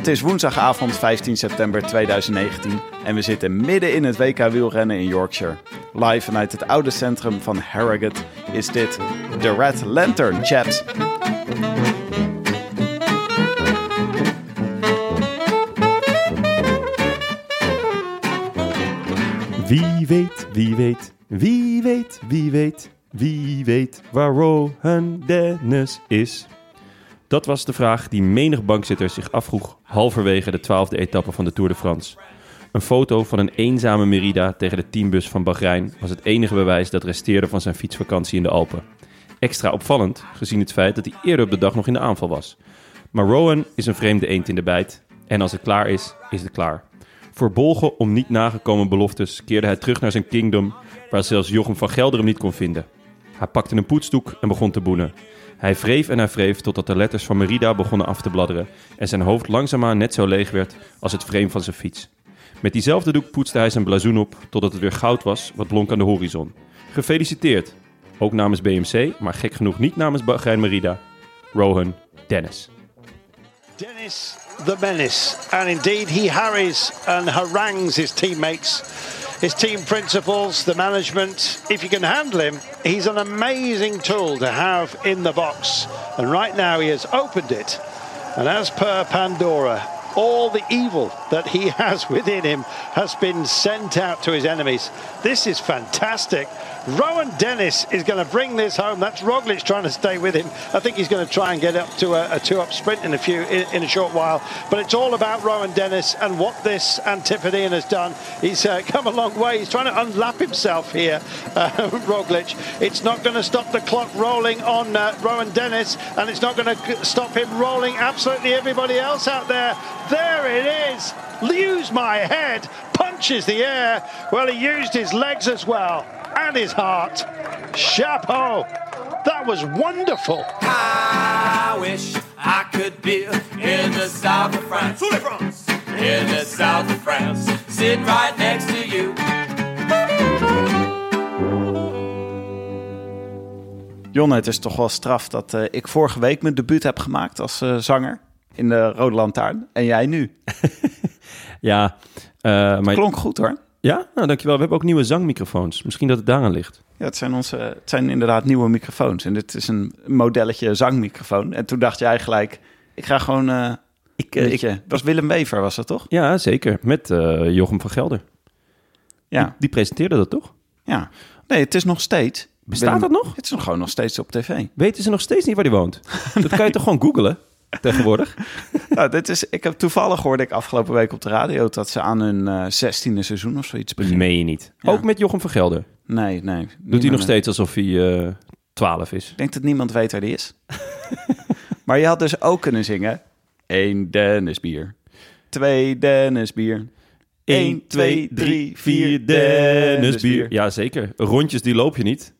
Het is woensdagavond 15 september 2019 en we zitten midden in het WK wielrennen in Yorkshire. Live vanuit het oude centrum van Harrogate is dit de Red Lantern Chat. Wie weet, wie weet, wie weet, wie weet, wie weet waar Rohan Dennis is. Dat was de vraag die menig bankzitter zich afvroeg halverwege de twaalfde etappe van de Tour de France. Een foto van een eenzame Merida tegen de teambus van Bahrein was het enige bewijs dat resteerde van zijn fietsvakantie in de Alpen. Extra opvallend, gezien het feit dat hij eerder op de dag nog in de aanval was. Maar Rowan is een vreemde eend in de bijt en als het klaar is, is het klaar. Verbolgen om niet nagekomen beloftes keerde hij terug naar zijn kingdom, waar zelfs Jochem van Gelder hem niet kon vinden. Hij pakte een poetsdoek en begon te boenen. Hij wreef en hij wreef totdat de letters van Merida begonnen af te bladderen en zijn hoofd langzaamaan net zo leeg werd als het frame van zijn fiets. Met diezelfde doek poetste hij zijn blazoen op totdat het weer goud was wat blonk aan de horizon. Gefeliciteerd! Ook namens BMC, maar gek genoeg niet namens Bahrein Merida. Rohan Dennis. Dennis the Menace. And indeed, he harries and harangues his teammates, his team principles, the management. If you can handle him, he's an amazing tool to have in the box. And right now, he has opened it. And as per Pandora, all the evil that he has within him has been sent out to his enemies. This is fantastic. Rowan Dennis is going to bring this home. That's Roglic trying to stay with him. I think he's going to try and get up to a, a two-up sprint in a few in, in, a short while. But it's all about Rowan Dennis and what this Antipodean has done. He's uh, come a long way. He's trying to unlap himself here, uh, Roglic. It's not going to stop the clock rolling on uh, Rowan Dennis, and it's not going to stop him rolling absolutely everybody else out there. There it is. Use my head. Punches the air. Well, he used his legs as well and his heart. Chapeau. That was wonderful. I wish I could be in the south of France. In the south of France. Sitting right next to you. Jonne, het is toch wel straf dat uh, ik vorige week mijn debuut heb gemaakt als uh, zanger in de Rode Lantaarn. En jij nu. ja, uh, maar... klonk goed hoor. Ja, nou dankjewel. We hebben ook nieuwe zangmicrofoons. Misschien dat het daaraan ligt. Ja, het zijn, onze, het zijn inderdaad nieuwe microfoons. En dit is een modelletje zangmicrofoon. En toen dacht jij gelijk, ik ga gewoon... Uh, ik, uh, ik, dat was Willem Wever, was dat toch? Ja, zeker. Met uh, Jochem van Gelder. Ja. Die, die, presenteerde dat toch? Ja. Nee, het is nog steeds. Bestaat Willem, dat nog? Het is nog gewoon nog steeds op tv. Weten ze nog steeds niet waar hij woont? nee. Dat kan je toch gewoon googlen? tegenwoordig. nou, dit is, ik heb toevallig hoorde ik afgelopen week op de radio dat ze aan hun zestiende seizoen of zoiets beginnen. Meen je niet? Ja. Ook met Jochem van Gelder? Nee, nee. Doet hij nog steeds alsof hij uh, 12 is? Ik denk dat niemand weet waar hij is. maar je had dus ook kunnen zingen: 1 Dennis bier, 2 Dennis bier. 1, 2, 3, 4 Dennis bier. Ja, zeker. Rondjes die loop je niet.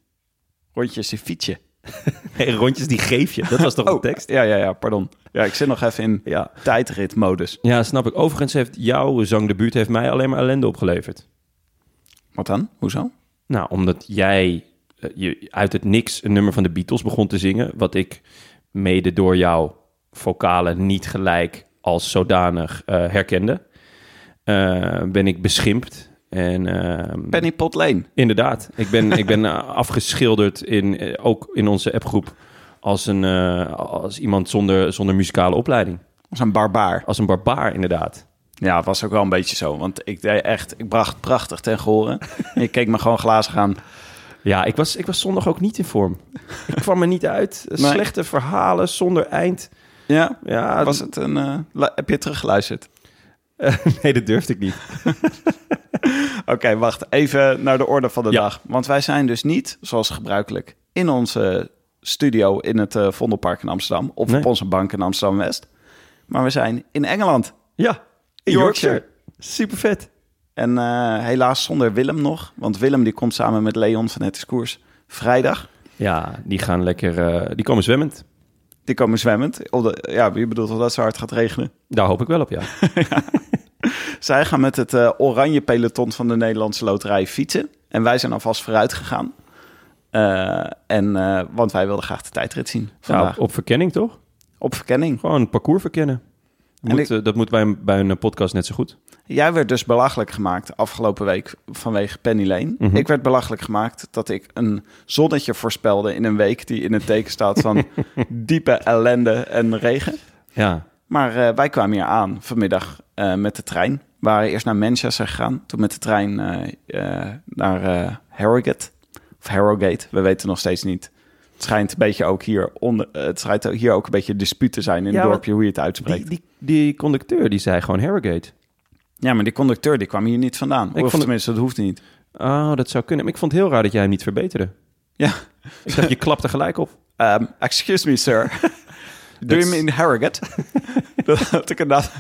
Rondjes die fiets je. Nee, rondjes die geef je. Dat was toch oh, de tekst? Ja, ja, ja, pardon. Ja, ik zit nog even in ja. tijdritmodus. Ja, snap ik. Overigens heeft jouw zangdebuut heeft mij alleen maar ellende opgeleverd. Wat dan? Hoezo? Nou, omdat jij uh, je uit het niks een nummer van de Beatles begon te zingen, wat ik mede door jouw vocalen niet gelijk als zodanig uh, herkende, uh, ben ik beschimpt en, uh, Penny Pot Lane. Inderdaad. Ik ben, ik ben afgeschilderd, in, uh, ook in onze appgroep, als, een, uh, als iemand zonder, zonder muzikale opleiding. Als een barbaar. Als een barbaar, inderdaad. Ja, het was ook wel een beetje zo. Want ik deed echt, ik bracht prachtig ten gehore. ik keek me gewoon glazig aan. Ja, ik was, ik was zondag ook niet in vorm. Ik kwam er niet uit. Nee. Slechte verhalen zonder eind. Ja, Ja, was het een... eh, heb je teruggeluisterd? Nee, dat durfde ik niet. Oké, wacht. Even naar de orde van de Ja. dag. Want wij zijn dus niet, zoals gebruikelijk, in onze studio in het eh, Vondelpark in Amsterdam. Of Nee. op onze bank in Amsterdam-West. Maar we zijn in Engeland. Ja, in Yorkshire. Yorkshire. Super vet. En eh, helaas zonder Willem nog. Want Willem die komt samen met Leon van Het Koers vrijdag. Ja, die gaan lekker... eh, die komen zwemmend. Die komen zwemmend. Op de, ja, wie bedoelt of dat zo hard gaat regenen? Daar hoop ik wel op, ja. Zij gaan met het eh, oranje peloton van de Nederlandse Loterij fietsen. En wij zijn alvast vooruit gegaan. Eh, en, eh, want wij wilden graag de tijdrit zien vandaag. Nou, op verkenning, toch? Op verkenning. Gewoon een parcours verkennen. En Moet, ik- eh, dat moet bij, bij een podcast net zo goed. Jij werd dus belachelijk gemaakt afgelopen week vanwege Penny Lane. Mhm. Ik werd belachelijk gemaakt dat ik een zonnetje voorspelde in een week die in het teken staat van diepe ellende en regen. Ja, Maar eh, wij kwamen hier aan vanmiddag eh, met de trein. We waren eerst naar Manchester gegaan, toen met de trein eh, eh, naar eh, Harrogate. Of Harrogate, we weten nog steeds niet. Het schijnt een beetje ook hier onder, eh, het schijnt hier ook een beetje dispuut te zijn in Ja, het dorpje hoe je het uitspreekt. die, die, die conducteur die zei gewoon Harrogate. Ja, maar die conducteur die kwam hier niet vandaan. Ik of vond tenminste, dat hoeft niet. Oh, dat zou kunnen. Maar ik vond het heel raar dat jij hem niet verbeterde. Ja. Ik dacht, je klapte gelijk op. Um, excuse me, sir. Do you mean Harrogate? dat had ik inderdaad.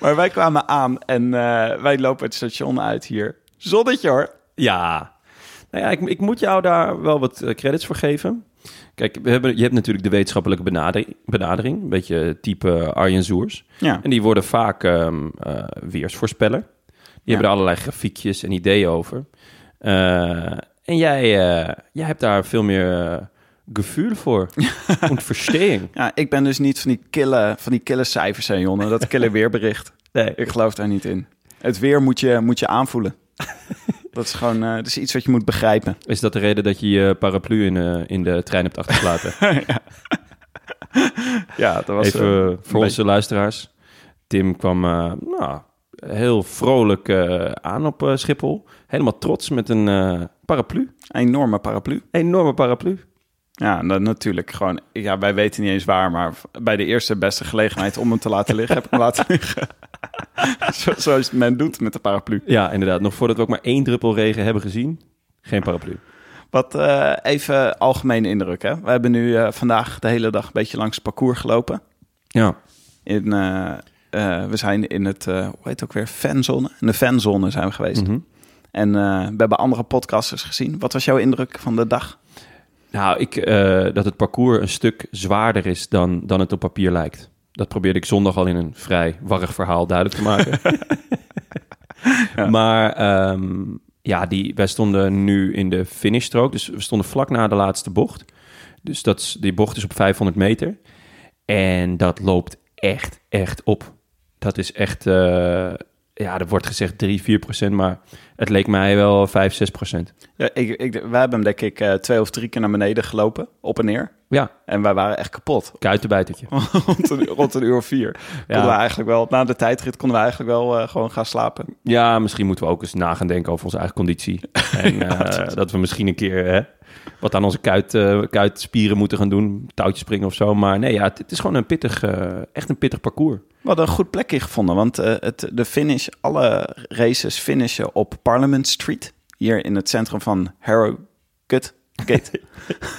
maar wij kwamen aan en eh, wij lopen het station uit hier. Zonnetje hoor. Ja. Nou ja, ik, ik moet jou daar wel wat eh, credits voor geven. Kijk, we hebben, je hebt natuurlijk de wetenschappelijke benadering, benadering een beetje type Arjen Zoers. Ja. En die worden vaak ehm eh, weersvoorspeller. Die hebben er allerlei grafiekjes en ideeën over. Eh, en jij, jij hebt daar veel meer gevoel voor. En ja, ik ben dus niet van die kille, van die kille cijfers, hè, Jonne. Dat kille weerbericht. Nee. Ik geloof daar niet in. Het weer moet je, moet je aanvoelen. dat is gewoon eh, dat is iets wat je moet begrijpen. Is dat de reden dat je je paraplu in, eh, in de trein hebt achtergelaten? Ja, dat was Even eh, een voor onze luisteraars. Tim kwam nou, heel vrolijk aan op Schiphol. Helemaal trots met een paraplu. Een enorme paraplu. Enorme paraplu. Ja, dan natuurlijk gewoon... Ja, wij weten niet eens waar, maar bij de eerste beste gelegenheid om hem te laten liggen, heb ik hem laten liggen. Zo, zoals men doet met de paraplu. Ja, inderdaad. Nog voordat we ook maar één druppel regen hebben gezien. Geen paraplu. Wat eh, even algemene indruk, hè. We hebben nu eh, vandaag de hele dag een beetje langs het parcours gelopen. Ja. In, eh, we zijn in het, hoe heet het ook weer, fanzone. In de fanzone zijn we geweest. Mhm. En we hebben andere podcasters gezien. Wat was jouw indruk van de dag? Nou, ik, eh, dat het parcours een stuk zwaarder is dan, dan het op papier lijkt. Dat probeerde ik zondag al in een vrij warrig verhaal duidelijk te maken. Maar ehm, ja, die, wij stonden nu in de finishstrook. Dus we stonden vlak na de laatste bocht. Dus dat die bocht is op 500 meter. En dat loopt echt, echt op. Dat is echt, eh, ja, er wordt gezegd 3, 4 procent. Maar het leek mij wel 5, 6 procent. Ja, ik, ik, wij hebben hem denk ik eh, twee of drie keer naar beneden gelopen, op en neer. Ja, En wij waren echt kapot. kuitenbijtertje. rond, een, rond een uur of vier. Konden we eigenlijk wel, na de tijdrit konden we eigenlijk wel eh, gewoon gaan slapen. Ja, misschien moeten we ook eens na gaan denken over onze eigen conditie. En eh, dat we misschien een keer hè, wat aan onze kuit, eh, kuitspieren moeten gaan doen. Touwtjes springen of zo. Maar nee, ja, het, het is gewoon een pittig, eh, echt een pittig parcours. We hadden een goed plekje gevonden, want eh, het, de finish, alle races finishen op Parliament Street. Hier in het centrum van Harrogate. Gate.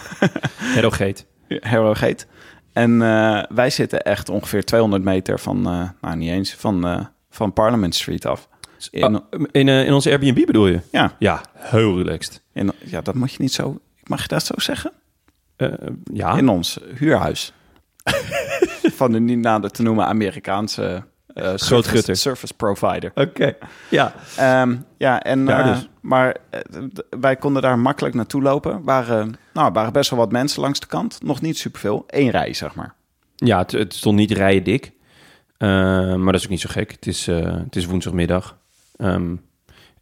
Harrogate. Harrogate. En eh, wij zitten echt ongeveer 200 meter van, eh, nou niet eens, van, eh, van Parliament Street af. In, Oh, in, in onze Airbnb bedoel je? ja, Ja, heel relaxed. in, ja, dat moet je niet zo, mag je dat zo zeggen? Eh, ja, in ons huurhuis. van de niet nader te noemen Amerikaanse uh, service, service provider. oké. Ja. Ehm, ja, en, dus. maar wij konden daar makkelijk naartoe lopen. Waren, nou, waren best wel wat mensen langs de kant. Nog niet superveel. Eén rij, zeg maar. Ja, het, het stond niet rijen dik. Maar dat is ook niet zo gek. Het is, het is woensdagmiddag. Ehm,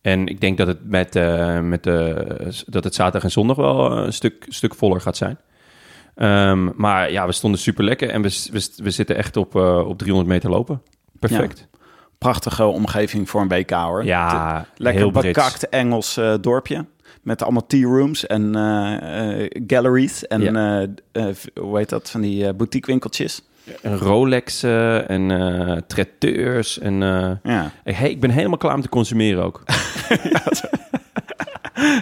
en ik denk dat het, met, eh, met, eh, dat het zaterdag en zondag wel een stuk, stuk voller gaat zijn. Ehm, maar ja, we stonden super lekker en we, we, we zitten echt op, eh, op 300 meter lopen. Perfect. Prachtige omgeving voor een WK hoor. Ja, Lekker heel bekakt Engels eh, dorpje. Met allemaal tea rooms en eh, eh, galleries. En Ja. eh, eh, hoe heet dat? Van die eh boutique winkeltjes. En Rolexen en traiteurs. En Ja. hey, ik ben helemaal klaar om te consumeren ook.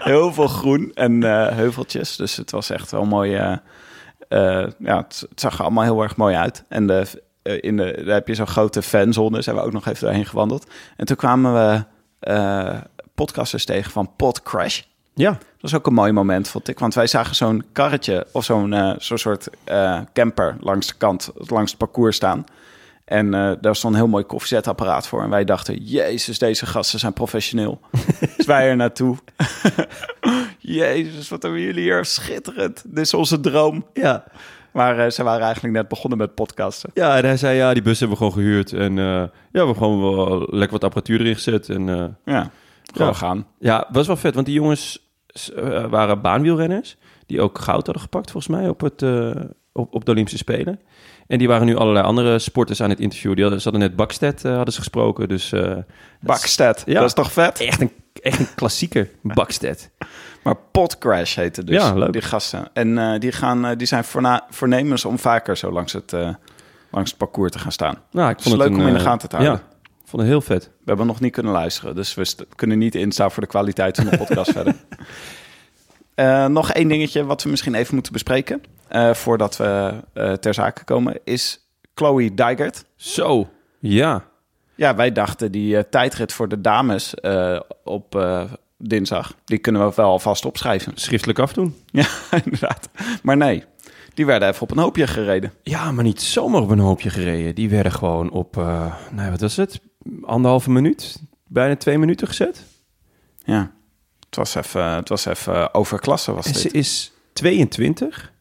Heel veel groen en eh, heuveltjes. Dus het was echt wel mooi. eh, eh, ja, het, het zag er allemaal heel erg mooi uit. En de, in de, daar heb je zo'n grote fanzone. Zijn we ook nog even doorheen gewandeld. En toen kwamen we podcasters tegen van Pod Crash. Ja, Dat was ook een mooi moment, vond ik. Want wij zagen zo'n karretje of zo'n zo'n soort eh, camper langs de kant, langs het parcours staan. En eh, daar stond een heel mooi koffiezetapparaat voor. En wij dachten, jezus, deze gasten zijn professioneel. dus wij er naartoe. jezus, wat hebben jullie hier schitterend. Dit is onze droom. ja. Maar ze waren eigenlijk net begonnen met podcasten. Ja, en hij zei, ja, die bus hebben we gewoon gehuurd. En ja, we hebben gewoon wel lekker wat apparatuur erin gezet. En Ja, gewoon Ja. gaan. ja, was wel vet, want die jongens waren baanwielrenners. Die ook goud hadden gepakt, volgens mij, op, het, eh, op, op de Olympische Spelen. En die waren nu allerlei andere sporters aan het interviewen. Die hadden, ze hadden net Bakstedt eh, hadden ze gesproken, dus... eh, Bakstedt, Ja. dat is toch vet? echt een, echt een klassieker, Bakstedt. Maar Podcrash heette dus, Ja, leuk. die gasten. En eh, die, gaan, eh, die zijn voorna- voornemens om vaker zo langs het, eh, langs het parcours te gaan staan. Nou, ik Het vond het leuk een, om in de eh, gaten te houden. Ja, vond het heel vet. We hebben nog niet kunnen luisteren, dus we kunnen niet instaan voor de kwaliteit van de podcast verder. Eh, nog één dingetje wat we misschien even moeten bespreken, eh, voordat we eh, ter zake komen, is Chloe Dijgert. Zo, ja. Ja, wij dachten die tijdrit voor de dames op dinsdag, die kunnen we wel alvast opschrijven. Schriftelijk afdoen. Ja, inderdaad. Maar nee, die werden even op een hoopje gereden. Ja, maar niet zomaar op een hoopje gereden. Die werden gewoon op, eh nou, wat was het? Anderhalve minuut? Bijna twee minuten gezet. Ja, het was even, het was even overklasse was En dit. ze is 22,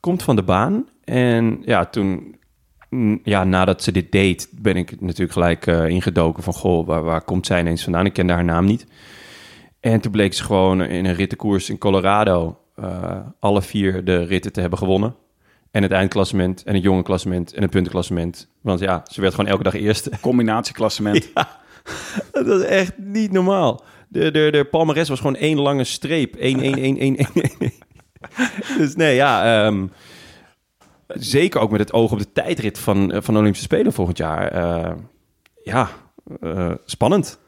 komt van de baan. En ja, toen, ja, nadat ze dit deed, ben ik natuurlijk gelijk eh, ingedoken van, goh, waar, waar komt zij ineens vandaan? Ik kende haar naam niet. En toen bleek ze gewoon in een rittenkoers in Colorado eh, alle vier de ritten te hebben gewonnen. En het eindklassement, en het jonge klassement, en het puntenklassement. Want ja, ze werd gewoon elke dag eerste. Combinatieklassement. Dat was echt niet normaal. De, de, de palmares was gewoon één lange streep. 1, 1, 1, 1, 1, 1. Dus nee, ja. ehm, zeker ook met het oog op de tijdrit van, eh, van de Olympische Spelen volgend jaar. Eh, ja, spannend.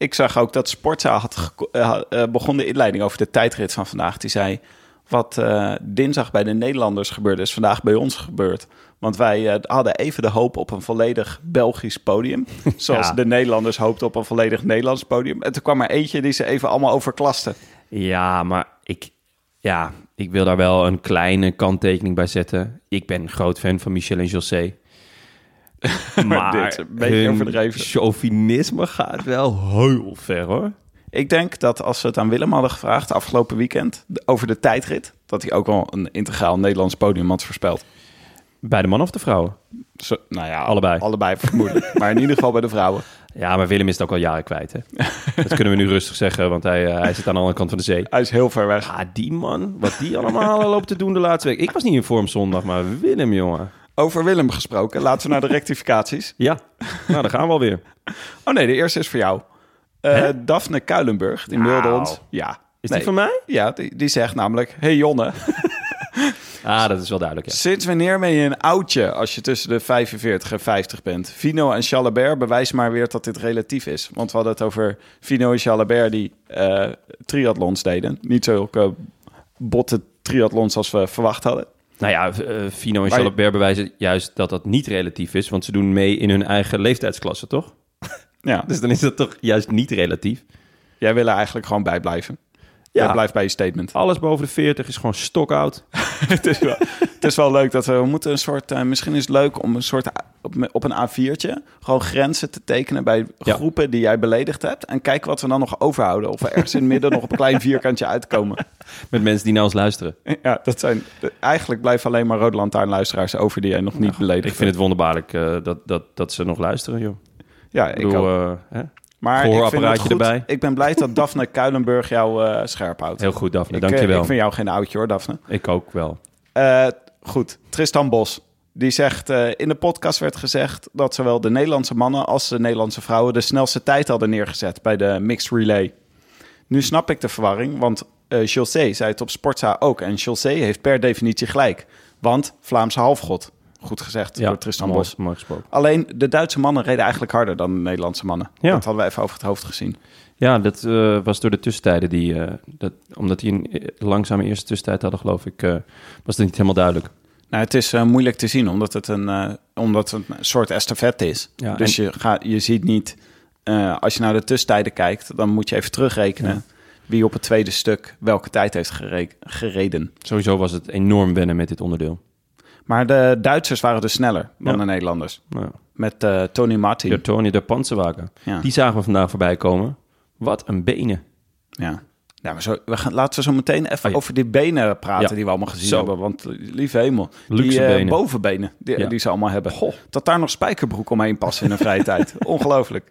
Ik zag ook dat Sportza had eh, eh, begon de inleiding over de tijdrit van vandaag. Die zei, wat eh, dinsdag bij de Nederlanders gebeurde, is vandaag bij ons gebeurd. Want wij hadden even de hoop op een volledig Belgisch podium. Zoals Ja. de Nederlanders hoopten op een volledig Nederlands podium. En toen kwam er eentje die ze even allemaal overklaste. Ja, maar ik, ja, ik wil daar wel een kleine kanttekening bij zetten. Ik ben een groot fan van Michel en José. Maar Dit een beetje overdreven. chauvinisme gaat wel heel ver, hoor. Ik denk dat als we het aan Willem hadden gevraagd afgelopen weekend over de tijdrit, dat hij ook wel een integraal Nederlands podium had voorspeld. Bij de man of de vrouwen? Zo, nou ja, Allebei. Allebei vermoedelijk. maar in ieder geval bij de vrouwen. Ja, maar Willem is het ook al jaren kwijt, hè? Dat kunnen we nu rustig zeggen, want hij, eh, hij zit aan de andere kant van de zee. Hij is heel ver weg. Ah, die man, wat die allemaal loopt te doen de laatste week. Ik was niet in vorm zondag, maar Willem, jongen. Over Willem gesproken, laten we naar de rectificaties. Ja, nou, daar gaan we alweer. Oh nee, de eerste is voor jou. Hè? Daphne Kuilenburg, die mailde Nou. ons. Ja. Is Nee. die van mij? Ja, die, die zegt namelijk... Hey Jonne, Ah, dat is wel duidelijk, ja. sinds wanneer ben je een oudje als je tussen de 45 en 50 bent? Vino en Chalabert, bewijs maar weer dat dit relatief is. Want we hadden het over Vino en Chalabert die eh triathlons deden. Niet zulke botte triathlons als we verwacht hadden. Nou ja, eh, Fino en Jalabert bewijzen juist dat dat niet relatief is, want ze doen mee in hun eigen leeftijdsklasse, toch? Ja, Dus dan is dat toch juist niet relatief? jij wil er eigenlijk gewoon bij blijven. Ja. Jij blijft bij je statement. Alles boven de 40 is gewoon stokoud. het, is wel, het is wel leuk dat we, we moeten een soort... eh, misschien is het leuk om een soort op, op een A4'tje... gewoon grenzen te tekenen bij Ja. groepen die jij beledigd hebt. En kijken wat we dan nog overhouden. Of we ergens in het midden nog op een klein vierkantje uitkomen. Met mensen die naar ons luisteren. Ja, dat zijn... Eigenlijk blijven alleen maar Rode Lantaarnluisteraars over die jij nog niet beledigd Ik vind het wonderbaarlijk eh, dat, dat, dat ze nog luisteren, joh. Ja, Ik bedoel, ook. eh, hè? Maar ik vind het goed. erbij. Ik ben blij dat Daphne Kuilenburg jou eh, scherp houdt. heel goed, Daphne. ik, eh, Dankjewel. Ik vind jou geen oudje hoor, Daphne. Ik ook wel. Goed, Tristan Bos. Die zegt, eh, in de podcast werd gezegd dat zowel de Nederlandse mannen als de Nederlandse vrouwen de snelste tijd hadden neergezet bij de mixed relay. Nu snap ik de verwarring, want eh José zei het op Sportza ook. En José heeft per definitie gelijk. Want Vlaamse halfgod. Goed gezegd door Tristan mooi, Bos. mooi gesproken. Alleen de Duitse mannen reden eigenlijk harder dan de Nederlandse mannen. Ja. Dat hadden we even over het hoofd gezien. Ja, dat eh, was door de tussentijden. Die, dat, omdat die een langzame eerste tussentijd hadden, geloof ik, was het niet helemaal duidelijk. Nou, het is eh, moeilijk te zien, omdat het een, eh, omdat het een soort estafette is. Ja, dus en- je, gaat, je ziet niet, eh, als je naar de tussentijden kijkt, dan moet je even terugrekenen wie op het tweede stuk welke tijd heeft gere- gereden. Sowieso was het enorm wennen met dit onderdeel. Maar de Duitsers waren dus sneller dan Ja. de Nederlanders. Met Tony Martin. de Tony de Panzerwagen. Die zagen we vandaag voorbij komen. Wat een benen. Ja. Ja, maar zo, we gaan, laten we zo meteen even Oh ja. over die benen praten Ja. die we allemaal gezien Zo. hebben. Want lieve hemel, Luxe die eh, benen. bovenbenen die, Ja. die ze allemaal hebben. Dat daar nog spijkerbroek omheen passen in een vrije tijd. Ongelooflijk.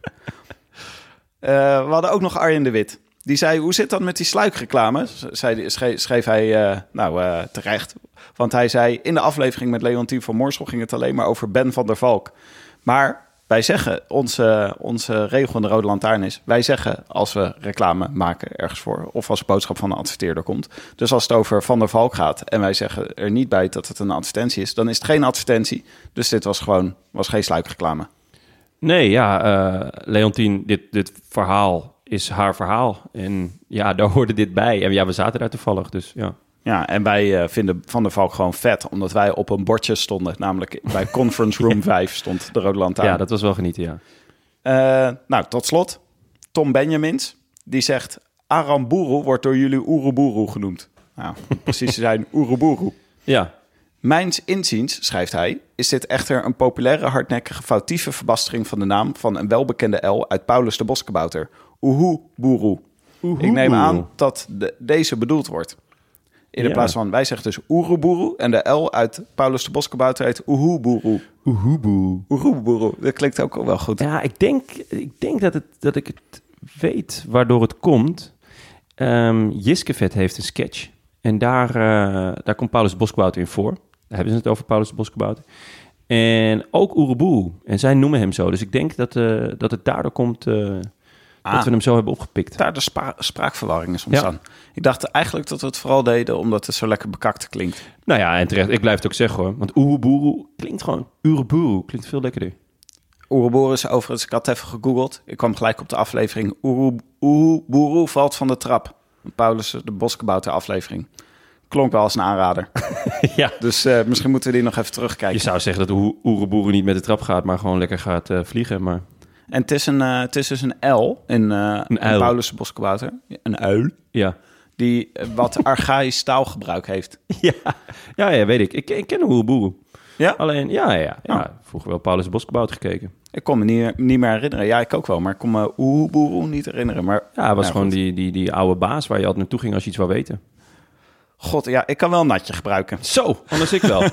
Eh, we hadden ook nog Arjen de Wit. Die zei, hoe zit dat met die sluikreclame? Zei, schreef, schreef hij, eh, nou terecht. Want hij zei, in de aflevering met Leontien van Moorsel ging het alleen maar over Ben van der Valk. Maar wij zeggen, onze, onze regel in de Rode Lantaarn is... wij zeggen als we reclame maken ergens voor... of als een boodschap van een adverteerder komt. Dus als het over Van der Valk gaat... en wij zeggen er niet bij dat het een advertentie is... dan is het geen advertentie. Dus dit was gewoon was geen sluikreclame. Nee, ja, eh Leontien, dit, dit verhaal is haar verhaal. En ja, daar hoorde dit bij. En ja, we zaten daar toevallig, dus ja. Ja, en wij eh, vinden Van der Valk gewoon vet... omdat wij op een bordje stonden. Namelijk bij Conference Room 5 stond de Rode Lantaarn. Ja, dat was wel genieten, ja. Eh, nou, tot slot, Tom Benjamins, die zegt... Aramburu wordt door jullie Oeroboeroe genoemd. Nou, precies te zijn Oeroboeroe. Ja, Mijns inziens, schrijft hij, is dit echter een populaire, hardnekkige, foutieve verbastering van de naam van een welbekende L uit Paulus de Boskabouter. Oehoeboeroe. Ik neem aan dat de, deze bedoeld wordt. In de Ja. plaats van, wij zeggen dus Oeroboeroe en de L uit Paulus de Boskabouter heet Oehoeboeroe. Oehoeboe. Oehoeboeroe, dat klinkt ook wel goed. Ja, ik denk, ik denk dat, het, dat ik het weet waardoor het komt. Ehm Jiskevet heeft een sketch. En daar, eh, daar komt Paulus Boskabouter in voor. Daar hebben ze het over Paulus Boskabouter. En ook Oeroboe. En zij noemen hem zo. Dus ik denk dat, eh, dat het daardoor komt eh, Ah. dat we hem zo hebben opgepikt. Daar de spraakverwarring is ontstaan. Ja. Ik dacht eigenlijk dat we het vooral deden omdat het zo lekker bekakt klinkt. Nou ja, en terecht. Ik blijf het ook zeggen hoor. Want Oeroboeroe klinkt gewoon... Oeroboeroe klinkt veel lekkerder. Oeroboeroe is overigens, ik had even gegoogeld. Ik kwam gelijk op de aflevering. Oeroboeroe valt van de trap. Paulus de Boskabouter aflevering. Klonk wel als een aanrader. ja. Dus eh, misschien moeten we die nog even Je terugkijken. zou zeggen dat Oe- Oeroboeroe niet met de trap gaat, maar gewoon lekker gaat eh, vliegen. Maar En het is, een, eh, het is dus een L in, eh in uil. Paulus. Een uil. ja. Die eh, wat archaïsch taalgebruik heeft. Ja, ja, ja weet ik. Ik, ik ken Oeroboeroe. Ja? Alleen, ja, ja, ja. Oh. Vroeger wel Paulus gekeken. Ik kon me niet, niet meer herinneren. Ja, ik ook wel. Maar ik kon me Oeroboeroe niet herinneren. Maar Ja, hij was gewoon goed. die, die, die oude baas waar je altijd naartoe ging als je iets wou weten. god, ja, ik kan wel een natje gebruiken. Zo, anders ik wel.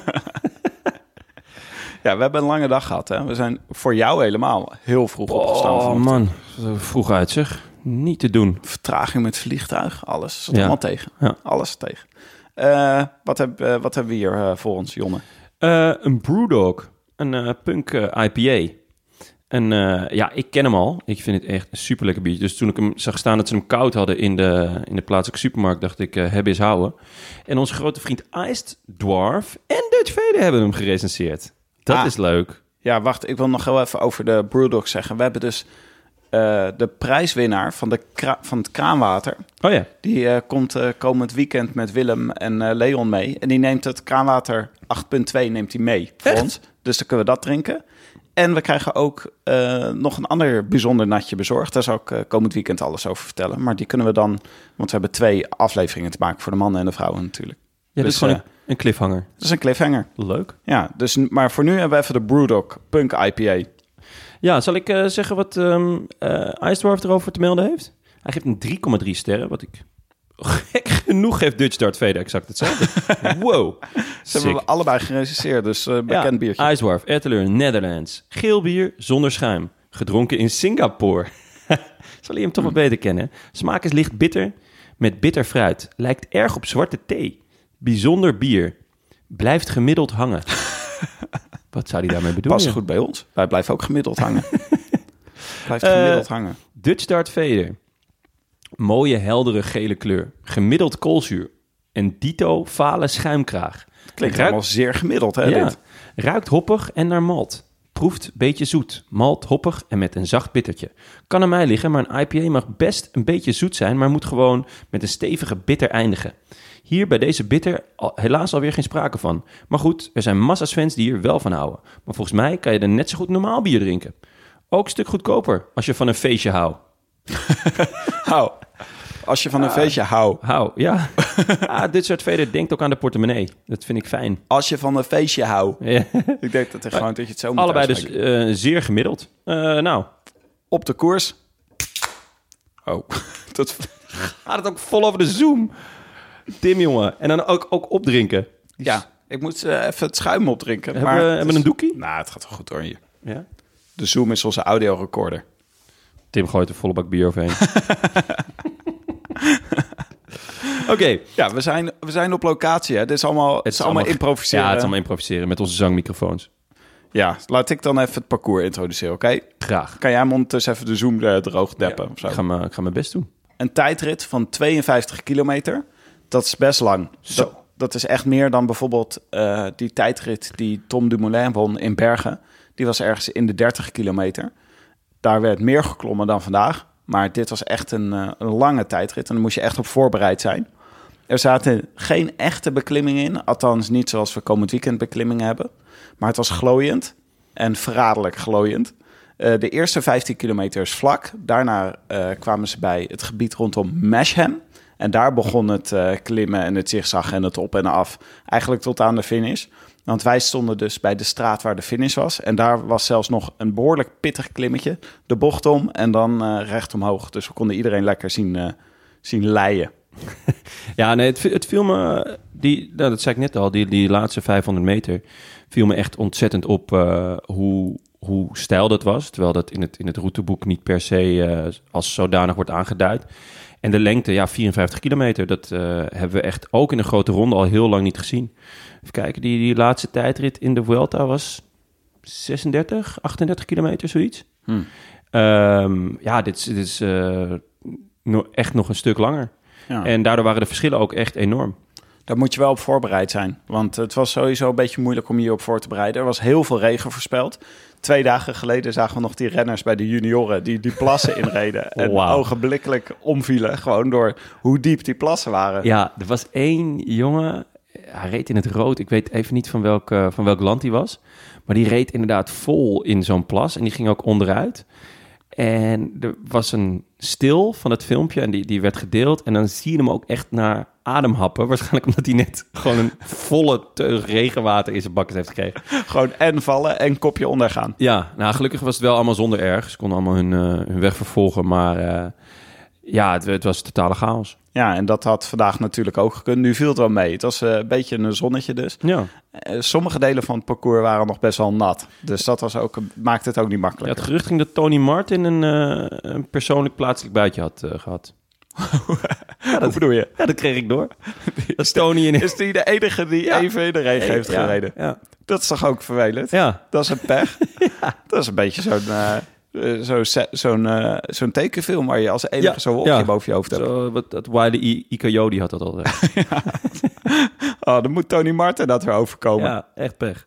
Ja, we hebben een lange dag gehad. Hè? We zijn voor jou helemaal heel vroeg opgestaan. oh vanochtend. man, vroeg uit zeg. Niet te doen. Vertraging met vliegtuig, alles zat Ja. allemaal tegen. Ja. Alles tegen. Eh, wat, heb, eh, wat hebben we hier eh, voor ons, Jonne? Een Brewdog, een punk IPA. En ja, ik ken hem al. Ik vind het echt een super lekker biertje. Dus toen ik hem zag staan dat ze hem koud hadden in de, in de plaatselijke supermarkt, dacht ik, hebben is houden. En onze grote vriend Iced Dwarf en Dutch Vader hebben hem gerecenseerd. Dat Ah. is leuk. Ja, wacht, ik wil nog heel even over de Brewdog zeggen. We hebben dus eh, de prijswinnaar van, de van het kraanwater. Oh ja. Die eh, komt eh, komend weekend met Willem en Leon mee. En die neemt het kraanwater 8.2 neemt hij mee voor ons. Dus dan kunnen we dat drinken. En we krijgen ook nog een ander bijzonder natje bezorgd. Daar zal ik komend weekend alles over vertellen. Maar die kunnen we dan... Want we hebben twee afleveringen te maken voor de mannen en de vrouwen natuurlijk. Ja, dat Dus, is gewoon een, een cliffhanger. Dat is een cliffhanger. Leuk. Ja, dus, maar voor nu hebben we even de Brewdog Punk IPA. Ja, zal ik eh, zeggen wat Iced Dwarf erover te melden heeft? Hij geeft een 3,3 sterren, wat ik... Gek genoeg geeft Dutch Dart Vader exact hetzelfde. wow. Ze hebben we allebei gerecenseerd, dus eh bekend ja, biertje. Ice Dwarf, Etteleur, Netherlands. Geel bier zonder schuim. Gedronken in Singapore. Zal je hem toch wat beter kennen? Smaak is licht bitter met bitter fruit. Lijkt erg op zwarte thee. Bijzonder bier. blijft gemiddeld hangen. Wat zou hij daarmee bedoelen? Past goed bij ons. Wij blijven ook gemiddeld hangen. Blijft Eh, gemiddeld hangen. Dutch Dart Vader. Mooie, heldere gele kleur. Gemiddeld koolzuur. En dito fale schuimkraag. Klinkt Ruikt- allemaal zeer gemiddeld, hè, Ja. dit? Ruikt hoppig en naar malt. Proeft beetje zoet. Malt, hoppig en met een zacht bittertje. Kan aan mij liggen, maar een IPA mag best een beetje zoet zijn... maar moet gewoon met een stevige bitter eindigen. Hier bij deze bitter al- helaas alweer geen sprake van. Maar goed, er zijn massa's fans die hier wel van houden. Maar volgens mij kan je er net zo goed normaal bier drinken. Ook een stuk goedkoper als je van een feestje houdt. Hou. Als je van een feestje houdt. Hou, ja. ah, dit soort veder denkt ook aan de portemonnee. Dat vind ik fijn. Als je van een feestje houdt. Ja. Ik denk dat, er gewoon, dat je het zo moet Allebei dus eh, zeer gemiddeld. Eh, nou, Op de koers. Oh, dat... gaat het ook vol over de zoom. Tim, jongen. En dan ook, ook opdrinken. Ja, ik moet eh, even het schuim opdrinken. Hebben maar we- hebben we een doekie? Nou, het gaat wel goed hoor hier. Ja. De Zoom is onze audiorecorder. Tim gooit een volle bak bier overheen. Oké. Ja, we zijn, we zijn op locatie. Hè. Dit is allemaal, het is allemaal improviseren. Ja, het is allemaal improviseren met onze zangmicrofoons. Ja, laat ik dan even het parcours introduceren, oké? Graag. Kan jij hem ondertussen even de Zoom eh, droog deppen of zo? Ik ga, mijn- ik ga mijn best doen. Een tijdrit van 52 kilometer. Dat is best lang. Dat, dat is echt meer dan bijvoorbeeld eh, die tijdrit die Tom Dumoulin won in Bergen. Die was ergens in de 30 kilometer. Daar werd meer geklommen dan vandaag. Maar dit was echt een, eh, een lange tijdrit. En daar moest je echt op voorbereid zijn. Er zaten geen echte beklimmingen in. Althans niet zoals we komend weekend beklimmingen hebben. Maar het was glooiend. En verraderlijk glooiend. Eh, de eerste 15 kilometer is vlak. Daarna kwamen ze bij het gebied rondom Masham. En daar begon het eh, klimmen en het zigzag en het op en af. Eigenlijk tot aan de finish. Want wij stonden dus bij de straat waar de finish was. En daar was zelfs nog een behoorlijk pittig klimmetje. De bocht om en dan eh, recht omhoog. Dus we konden iedereen lekker zien, eh, zien leien. Ja, nee, het, viel me... Die, nou, dat zei ik net al, die, die laatste 500 meter... viel me echt ontzettend op hoe, hoe stijl dat was. Terwijl dat in het, in het routeboek niet per se als zodanig wordt aangeduid. En de lengte, ja, 54 kilometer. Dat eh, hebben we echt ook in een grote ronde al heel lang niet gezien. Even kijken, die, die laatste tijdrit in de Vuelta was 36, 38 kilometer, zoiets. Hmm. Ehm, ja, dit is, dit is eh, no- echt nog een stuk langer. Ja. En daardoor waren de verschillen ook echt enorm. Daar moet je wel op voorbereid zijn. Want het was sowieso een beetje moeilijk om je op voor te bereiden. Er was heel veel regen voorspeld. Twee dagen geleden zagen we nog die renners bij de junioren... die die plassen inreden. En ogenblikkelijk omvielen. Gewoon door hoe diep die plassen waren. Ja, er was één jongen, hij reed in het rood. Ik weet even niet van welk, eh, van welk land hij was. Maar die reed inderdaad vol in zo'n plas en die ging ook onderuit. En er was een stil van het filmpje en die, die werd gedeeld. En dan zie je hem ook echt naar ademhappen. Waarschijnlijk omdat hij net gewoon een volle teug regenwater in zijn bakken heeft gekregen. Gewoon en vallen en kopje ondergaan. Ja, nou gelukkig was het wel allemaal zonder erg. Ze konden allemaal hun, eh, hun weg vervolgen. Maar eh, ja, het, het was totale chaos. Ja, en dat had vandaag natuurlijk ook gekund. Nu viel het wel mee. Het was eh, een beetje een zonnetje dus. Ja. Sommige delen van het parcours waren nog best wel nat. Dus dat was ook, maakte het ook niet Ja, makkelijk. het gerucht ging dat Tony Martin een, een persoonlijk plaatselijk buitje had eh, gehad. Hoe bedoel je? Ja, dat kreeg ik door. Dat is Tony in... Is die de enige die Ja. even in de regen heeft Ja, gereden? Ja. Dat is toch ook vervelend? ja. Dat is een pech. Dat is een beetje zo'n eh, eh, zo eh, zo'n tekenfilm waar je als enige Ja, zo'n wolkje ja. boven je hoofd hebt. Zo, wat, dat Wiley I- had dat al. Oh, dan moet Tony Martin dat weer overkomen. ja, echt pech.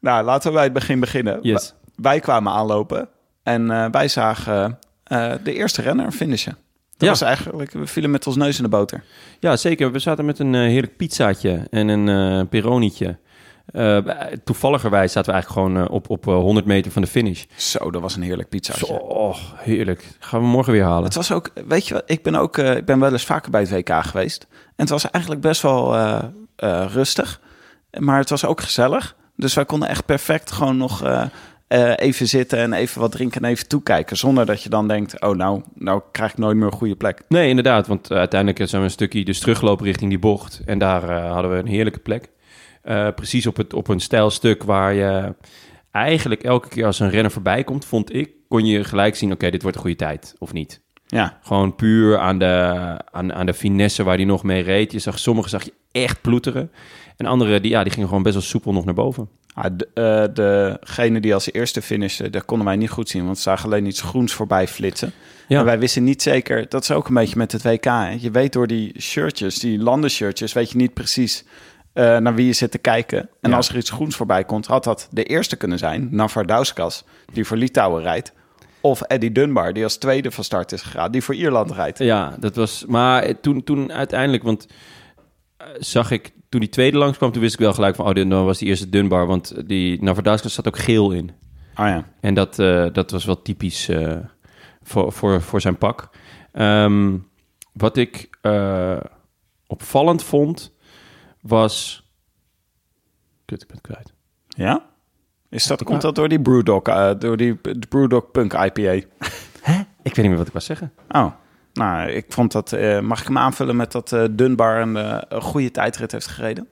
Nou, laten we bij het begin beginnen. Yes. Wij- kwamen aanlopen en wij zagen de eerste renner finishen. Dat Ja. was eigenlijk, we vielen met ons neus in de boter. Ja, zeker. We zaten met een eh, heerlijk pizzaatje en een eh peronietje. Eh, toevalligerwijs zaten we eigenlijk gewoon op, op eh, 100 meter van de finish. Zo, dat was een heerlijk pizzaatje. Zo, oh, heerlijk. Gaan we morgen weer halen. Het was ook, weet je wat, ik ben ook, ik ben wel eens vaker bij het WK geweest. En het was eigenlijk best wel rustig. Maar het was ook gezellig. Dus wij konden echt perfect gewoon nog eh, even zitten en even wat drinken en even toekijken. Zonder dat je dan denkt, oh nou, nou krijg ik nooit meer een goede plek. Nee, inderdaad. Want eh, uiteindelijk zijn we een stukje dus teruggelopen richting die bocht. En daar eh, hadden we een heerlijke plek. Eh, precies op, het, op een stijl stuk waar je eigenlijk elke keer als een renner voorbij komt, vond ik, kon je gelijk zien, oké, dit wordt een goede tijd of niet. Ja, Gewoon puur aan de, aan, aan de finesse waar hij nog mee reed. Je zag, sommige zag je echt ploeteren. En andere, die, ja, die gingen gewoon best wel soepel nog naar boven. De, eh, degene die als eerste finishte, dat konden wij niet goed zien. Want ze zagen alleen iets groens voorbij flitsen. Ja. En wij wisten niet zeker, dat is ook een beetje met het WK. Hè? Je weet door die shirtjes, die landenshirtjes, weet je niet precies eh, naar wie je zit te kijken. En Ja. als er iets groens voorbij komt, had dat de eerste kunnen zijn. Navardauskas, die voor Litouwen rijdt. Of Eddie Dunbar, die als tweede van start is gegaan, die voor Ierland rijdt. Ja, dat was. Maar eh, toen, toen uiteindelijk, want eh, zag ik toen die tweede langskwam, toen wist ik wel gelijk van, oh, dit dan was die eerste Dunbar, want die Navardauskas zat ook geel in. Oh ja. En dat, eh, dat was wel typisch eh, voor, voor, voor zijn pak. Ehm, wat ik eh, opvallend vond, was. Kut, ik ben het kwijt. Ja? Is dat, komt dat door die Brewdog, eh, door die Brewdog Punk IPA? Ik weet niet meer wat ik was zeggen. Oh, nou, ik vond dat... eh, mag ik hem aanvullen met dat eh, Dunbar een, eh, een goede tijdrit heeft gereden?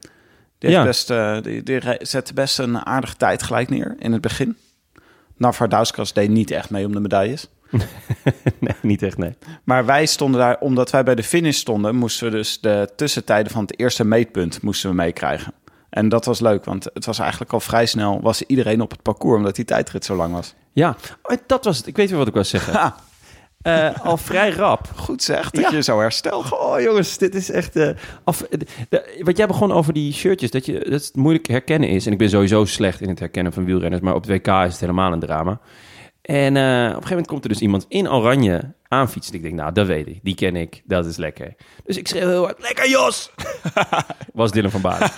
Die, heeft Ja. best, eh, die, zette best een aardige tijd gelijk neer in het begin. Navardauskas deed niet echt mee om de medailles. nee, niet echt, nee. Maar wij stonden daar, omdat wij bij de finish stonden... moesten we dus de tussentijden van het eerste meetpunt moesten we meekrijgen. En dat was leuk, want het was eigenlijk al vrij snel... was iedereen op het parcours, omdat die tijdrit zo lang was. Ja, oh, dat was het. Ik weet weer wat ik was zeggen. Eh, al vrij rap. goed zeg, dat Ja. je zo herstelt. Oh jongens, dit is echt... eh, af, de- de- wat jij begon over die shirtjes, dat, je, dat het moeilijk herkennen is. En ik ben sowieso slecht in het herkennen van wielrenners, maar op het WK is het helemaal een drama. En eh, op een gegeven moment komt er dus iemand in oranje aanfietsen. Ik denk, nou, dat weet ik. Die ken ik. Dat is lekker. Dus ik schreeuw heel hard, lekker Jos! Was Dylan van Baarle.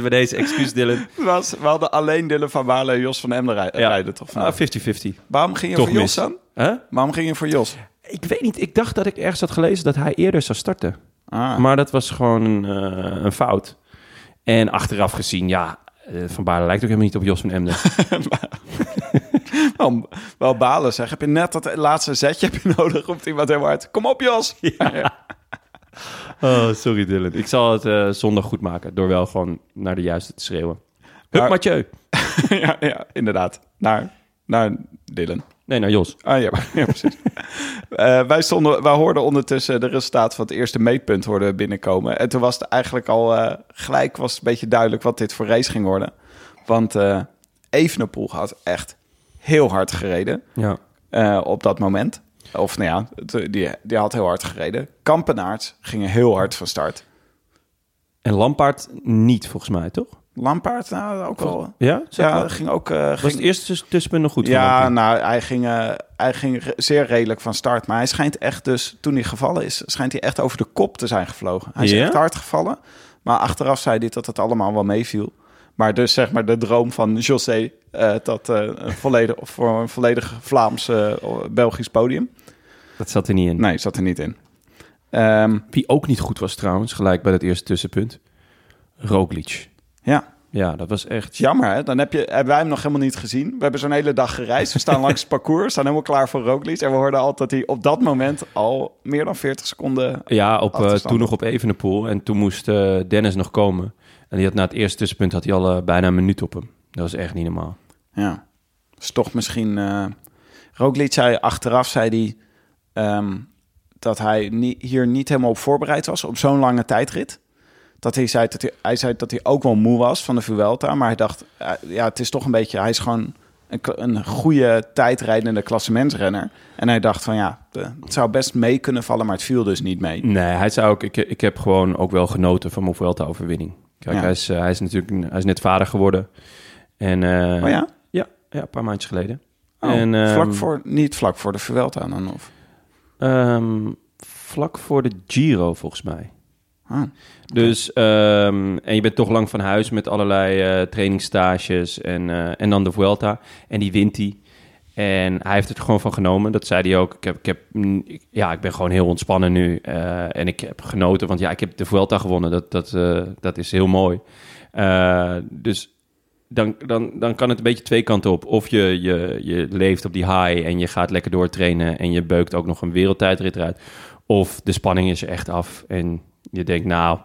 Dus bij deze excuus Dylan. Was, we hadden alleen Dylan van Baarle en Jos van Emden rij- Ja. rijden, toch? Ah, vandaag? 50-50. Waarom ging je Toch voor Jos dan? Huh? Waarom ging je voor Jos? Ik weet niet. Ik dacht dat ik ergens had gelezen dat hij eerder zou starten. Ah, Maar dat was gewoon een, eh, een fout. En achteraf gezien, ja, eh, Van Baarle lijkt ook helemaal niet op Jos van Emden. wel, wel balen zeg. Heb je net dat laatste zetje heb je nodig? Roept iemand heel hard. Kom op Jos! Ja. oh, sorry Dylan. Ik zal het eh, zondag goed maken door wel gewoon naar de juiste te schreeuwen. Hup Maar- Mathieu. ja, ja, inderdaad. Naar, naar Dylan. Nee, naar Jos. Ah ja, ja precies. Eh, wij, stonden, wij hoorden ondertussen de resultaten van het eerste meetpunt hoorden binnenkomen. En toen was het eigenlijk al eh, gelijk was het een beetje duidelijk wat dit voor race ging worden. Want eh Evenepoel had echt heel hard gereden Ja. op dat moment. Of nou ja, die, die had heel hard gereden. Kampenaerts gingen heel hard van start. En Lampaard niet, volgens mij, toch? Lampaard, nou ook wel. Ja? Zeg Ja, maar. ging ook. eh, Was ging, het eerste tuss- tussenpunt nog goed? Ja, nou, hij ging, eh, hij ging zeer redelijk van start. Maar hij schijnt echt dus, toen hij gevallen is, schijnt hij echt over de kop te zijn gevlogen. Hij is echt hard gevallen. Maar achteraf zei hij dat het allemaal wel meeviel. Maar dus zeg maar de droom van José, eh, dat volledig, voor een volledig Vlaams eh, Belgisch podium. Dat zat er niet in. Nee, zat er niet in. Ehm, Wie ook niet goed was trouwens, gelijk bij dat eerste tussenpunt. Roglic. ja, Ja, dat was echt... jammer hè. Dan heb je, hebben wij hem nog helemaal niet gezien. We hebben zo'n hele dag gereisd. We staan langs het parcours, staan helemaal klaar voor Roglic. En we hoorden al dat hij op dat moment al meer dan 40 seconden Ja, op, eh, toen nog op Evenepoel. En toen moest eh, Dennis nog komen. En die had na het eerste tussenpunt had hij al eh, bijna een minuut op hem. Dat was echt niet normaal. Ja. Dus toch misschien... eh Roglic zei achteraf, zei hij... ehm, dat hij hier niet helemaal op voorbereid was op zo'n lange tijdrit. Dat hij zei dat hij, hij zei dat hij ook wel moe was van de Vuelta. Maar hij dacht, eh, ja, het is toch een beetje... Hij is gewoon een, een goede tijdrijdende klassementsrenner. En hij dacht van ja, het zou best mee kunnen vallen, maar het viel dus niet mee. Nee, hij zei ook, ik, ik heb gewoon ook wel genoten van mijn Vuelta-overwinning. Kijk, Ja. hij, is, eh, hij is natuurlijk hij is net vader geworden. En, eh, Oh ja? Ja, ja, een paar maandjes geleden. Oh, en, ehm, vlak voor, niet vlak voor de Vuelta dan? Of? Ehm, vlak voor de Giro, volgens mij. Ah, Dus, ehm, en je bent toch lang van huis met allerlei eh trainingsstages en, eh, en dan de Vuelta. En die wint hij. En hij heeft het gewoon van genomen. Dat zei hij ook. Ik, heb, ik, heb, mm, ja, ik ben gewoon heel ontspannen nu. eh, en ik heb genoten, want ja, ik heb de Vuelta gewonnen. Dat, dat, dat is heel mooi. Dus dan, dan, dan kan het een beetje twee kanten op. Of je, je, je leeft op die high en je gaat lekker doortrainen... en je beukt ook nog een wereldtijdrit eruit. Of de spanning is er echt af en je denkt... nou,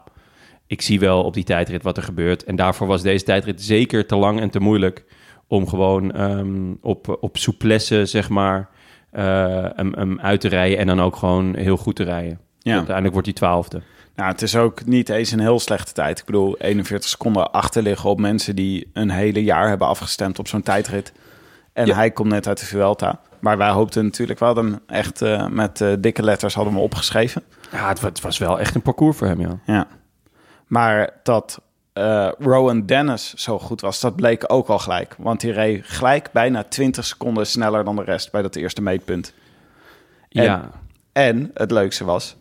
ik zie wel op die tijdrit wat er gebeurt. En daarvoor was deze tijdrit zeker te lang en te moeilijk... om gewoon ehm, op, op souplesse, zeg maar... eh, hem, hem uit te rijden en dan ook gewoon heel goed te rijden. Ja. Uiteindelijk wordt hij twaalfde. Nou, het is ook niet eens een heel slechte tijd. Ik bedoel, 41 seconden achter liggen op mensen die een hele jaar hebben afgestemd op zo'n tijdrit. En Ja. hij komt net uit de Vuelta. Maar wij hoopten natuurlijk, we hadden hem echt eh, met eh, dikke letters hadden we opgeschreven. Ja, het, wa- het was wel echt een parcours voor hem, ja. Ja. Maar dat eh, Rowan Dennis zo goed was, dat bleek ook al gelijk. Want hij reed gelijk bijna 20 seconden sneller dan de rest bij dat eerste meetpunt. En- Ja, En het leukste was,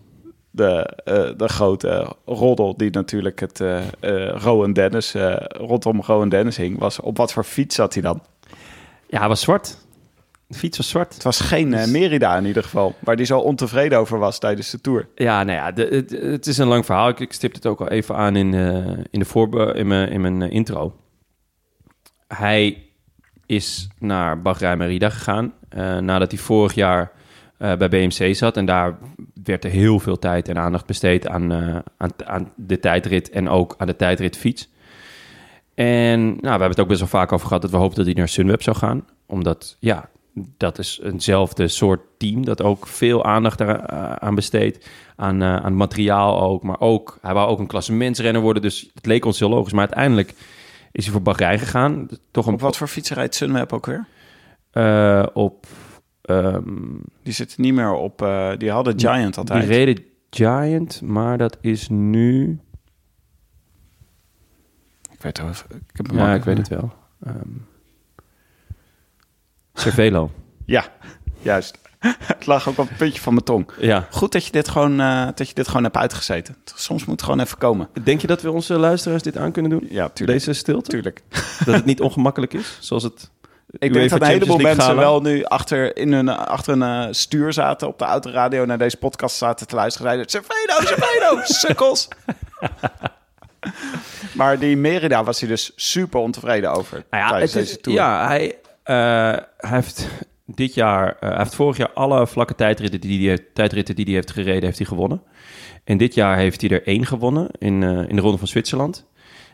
de, eh, de grote roddel die natuurlijk het eh eh, Rowan Dennis, rondom Rowan Dennis hing, was op wat voor fiets zat hij dan? ja hij was zwart. De fiets was zwart. Het was geen eh, Merida in ieder geval, waar hij zo ontevreden over was tijdens de Tour. Ja, nou ja, de, het, het is een lang verhaal. Ik, ik stip het ook al even aan in, in, de voorbe in mijn, in mijn intro. Hij is naar Bahrein Merida gegaan nadat hij vorig jaar bij BMC zat. En daar werd er heel veel tijd en aandacht besteed aan, eh, aan, aan de tijdrit en ook aan de tijdritfiets. En nou, we hebben het ook best wel vaak over gehad dat we hoopten dat hij naar Sunweb zou gaan. Omdat, ja, dat is eenzelfde soort team dat ook veel aandacht daar, eh, aan besteedt. Aan, eh, aan materiaal ook. Maar ook, hij wou ook een klassementsrenner worden. Dus het leek ons heel logisch. Maar uiteindelijk is hij voor Bahrein gegaan. Toch een, Op wat voor fiets rijdt Sunweb ook weer? op... ehm, Die zitten niet meer op, eh, die hadden Giant altijd. die reden Giant, maar dat is nu... Ik weet het, ik heb hem Ja, ik weet het wel. Ehm Cervelo. Ja, juist. het lag ook op het puntje van mijn tong. Ja. Goed dat je dit gewoon, eh, dat je dit gewoon hebt uitgezeten. Soms moet het gewoon even komen. Denk je dat we onze luisteraars dit aan kunnen doen? Ja, tuurlijk. Deze stilte? Tuurlijk. Dat het niet ongemakkelijk is? Zoals het... Ik denk dat een heleboel mensen wel nu achter, in hun, achter een eh, stuur zaten op de autoradio naar deze podcast zaten te luisteren. Zeiden, Cerveno, Cerveno, sukkels. maar die Merida was hij dus super ontevreden over Nou ja, tijdens het deze is, tour. ja hij, eh, hij heeft dit jaar, eh, hij heeft vorig jaar alle vlakke tijdritten die hij heeft, tijdritten die hij heeft gereden, heeft hij gewonnen. En dit jaar heeft hij er één gewonnen in, eh, in de Ronde van Zwitserland.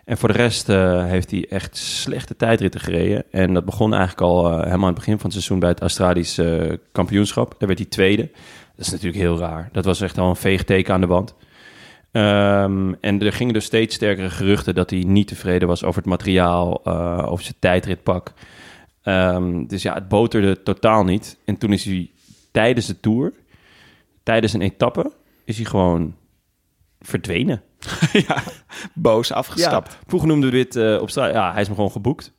En voor de rest eh, heeft hij echt slechte tijdritten gereden. En dat begon eigenlijk al eh, helemaal aan het begin van het seizoen bij het Australisch eh, kampioenschap. Daar werd hij tweede. Dat is natuurlijk heel raar. Dat was echt al een veegteken aan de wand. Ehm, en er gingen dus steeds sterkere geruchten dat hij niet tevreden was over het materiaal, over zijn tijdritpak. Ehm, dus ja, het boterde totaal niet. En toen is hij tijdens de tour, tijdens een etappe, is hij gewoon verdwenen. ja, boos afgestapt. Vroeger noemden we dit eh, op straat. Ja, hij is me gewoon geboekt.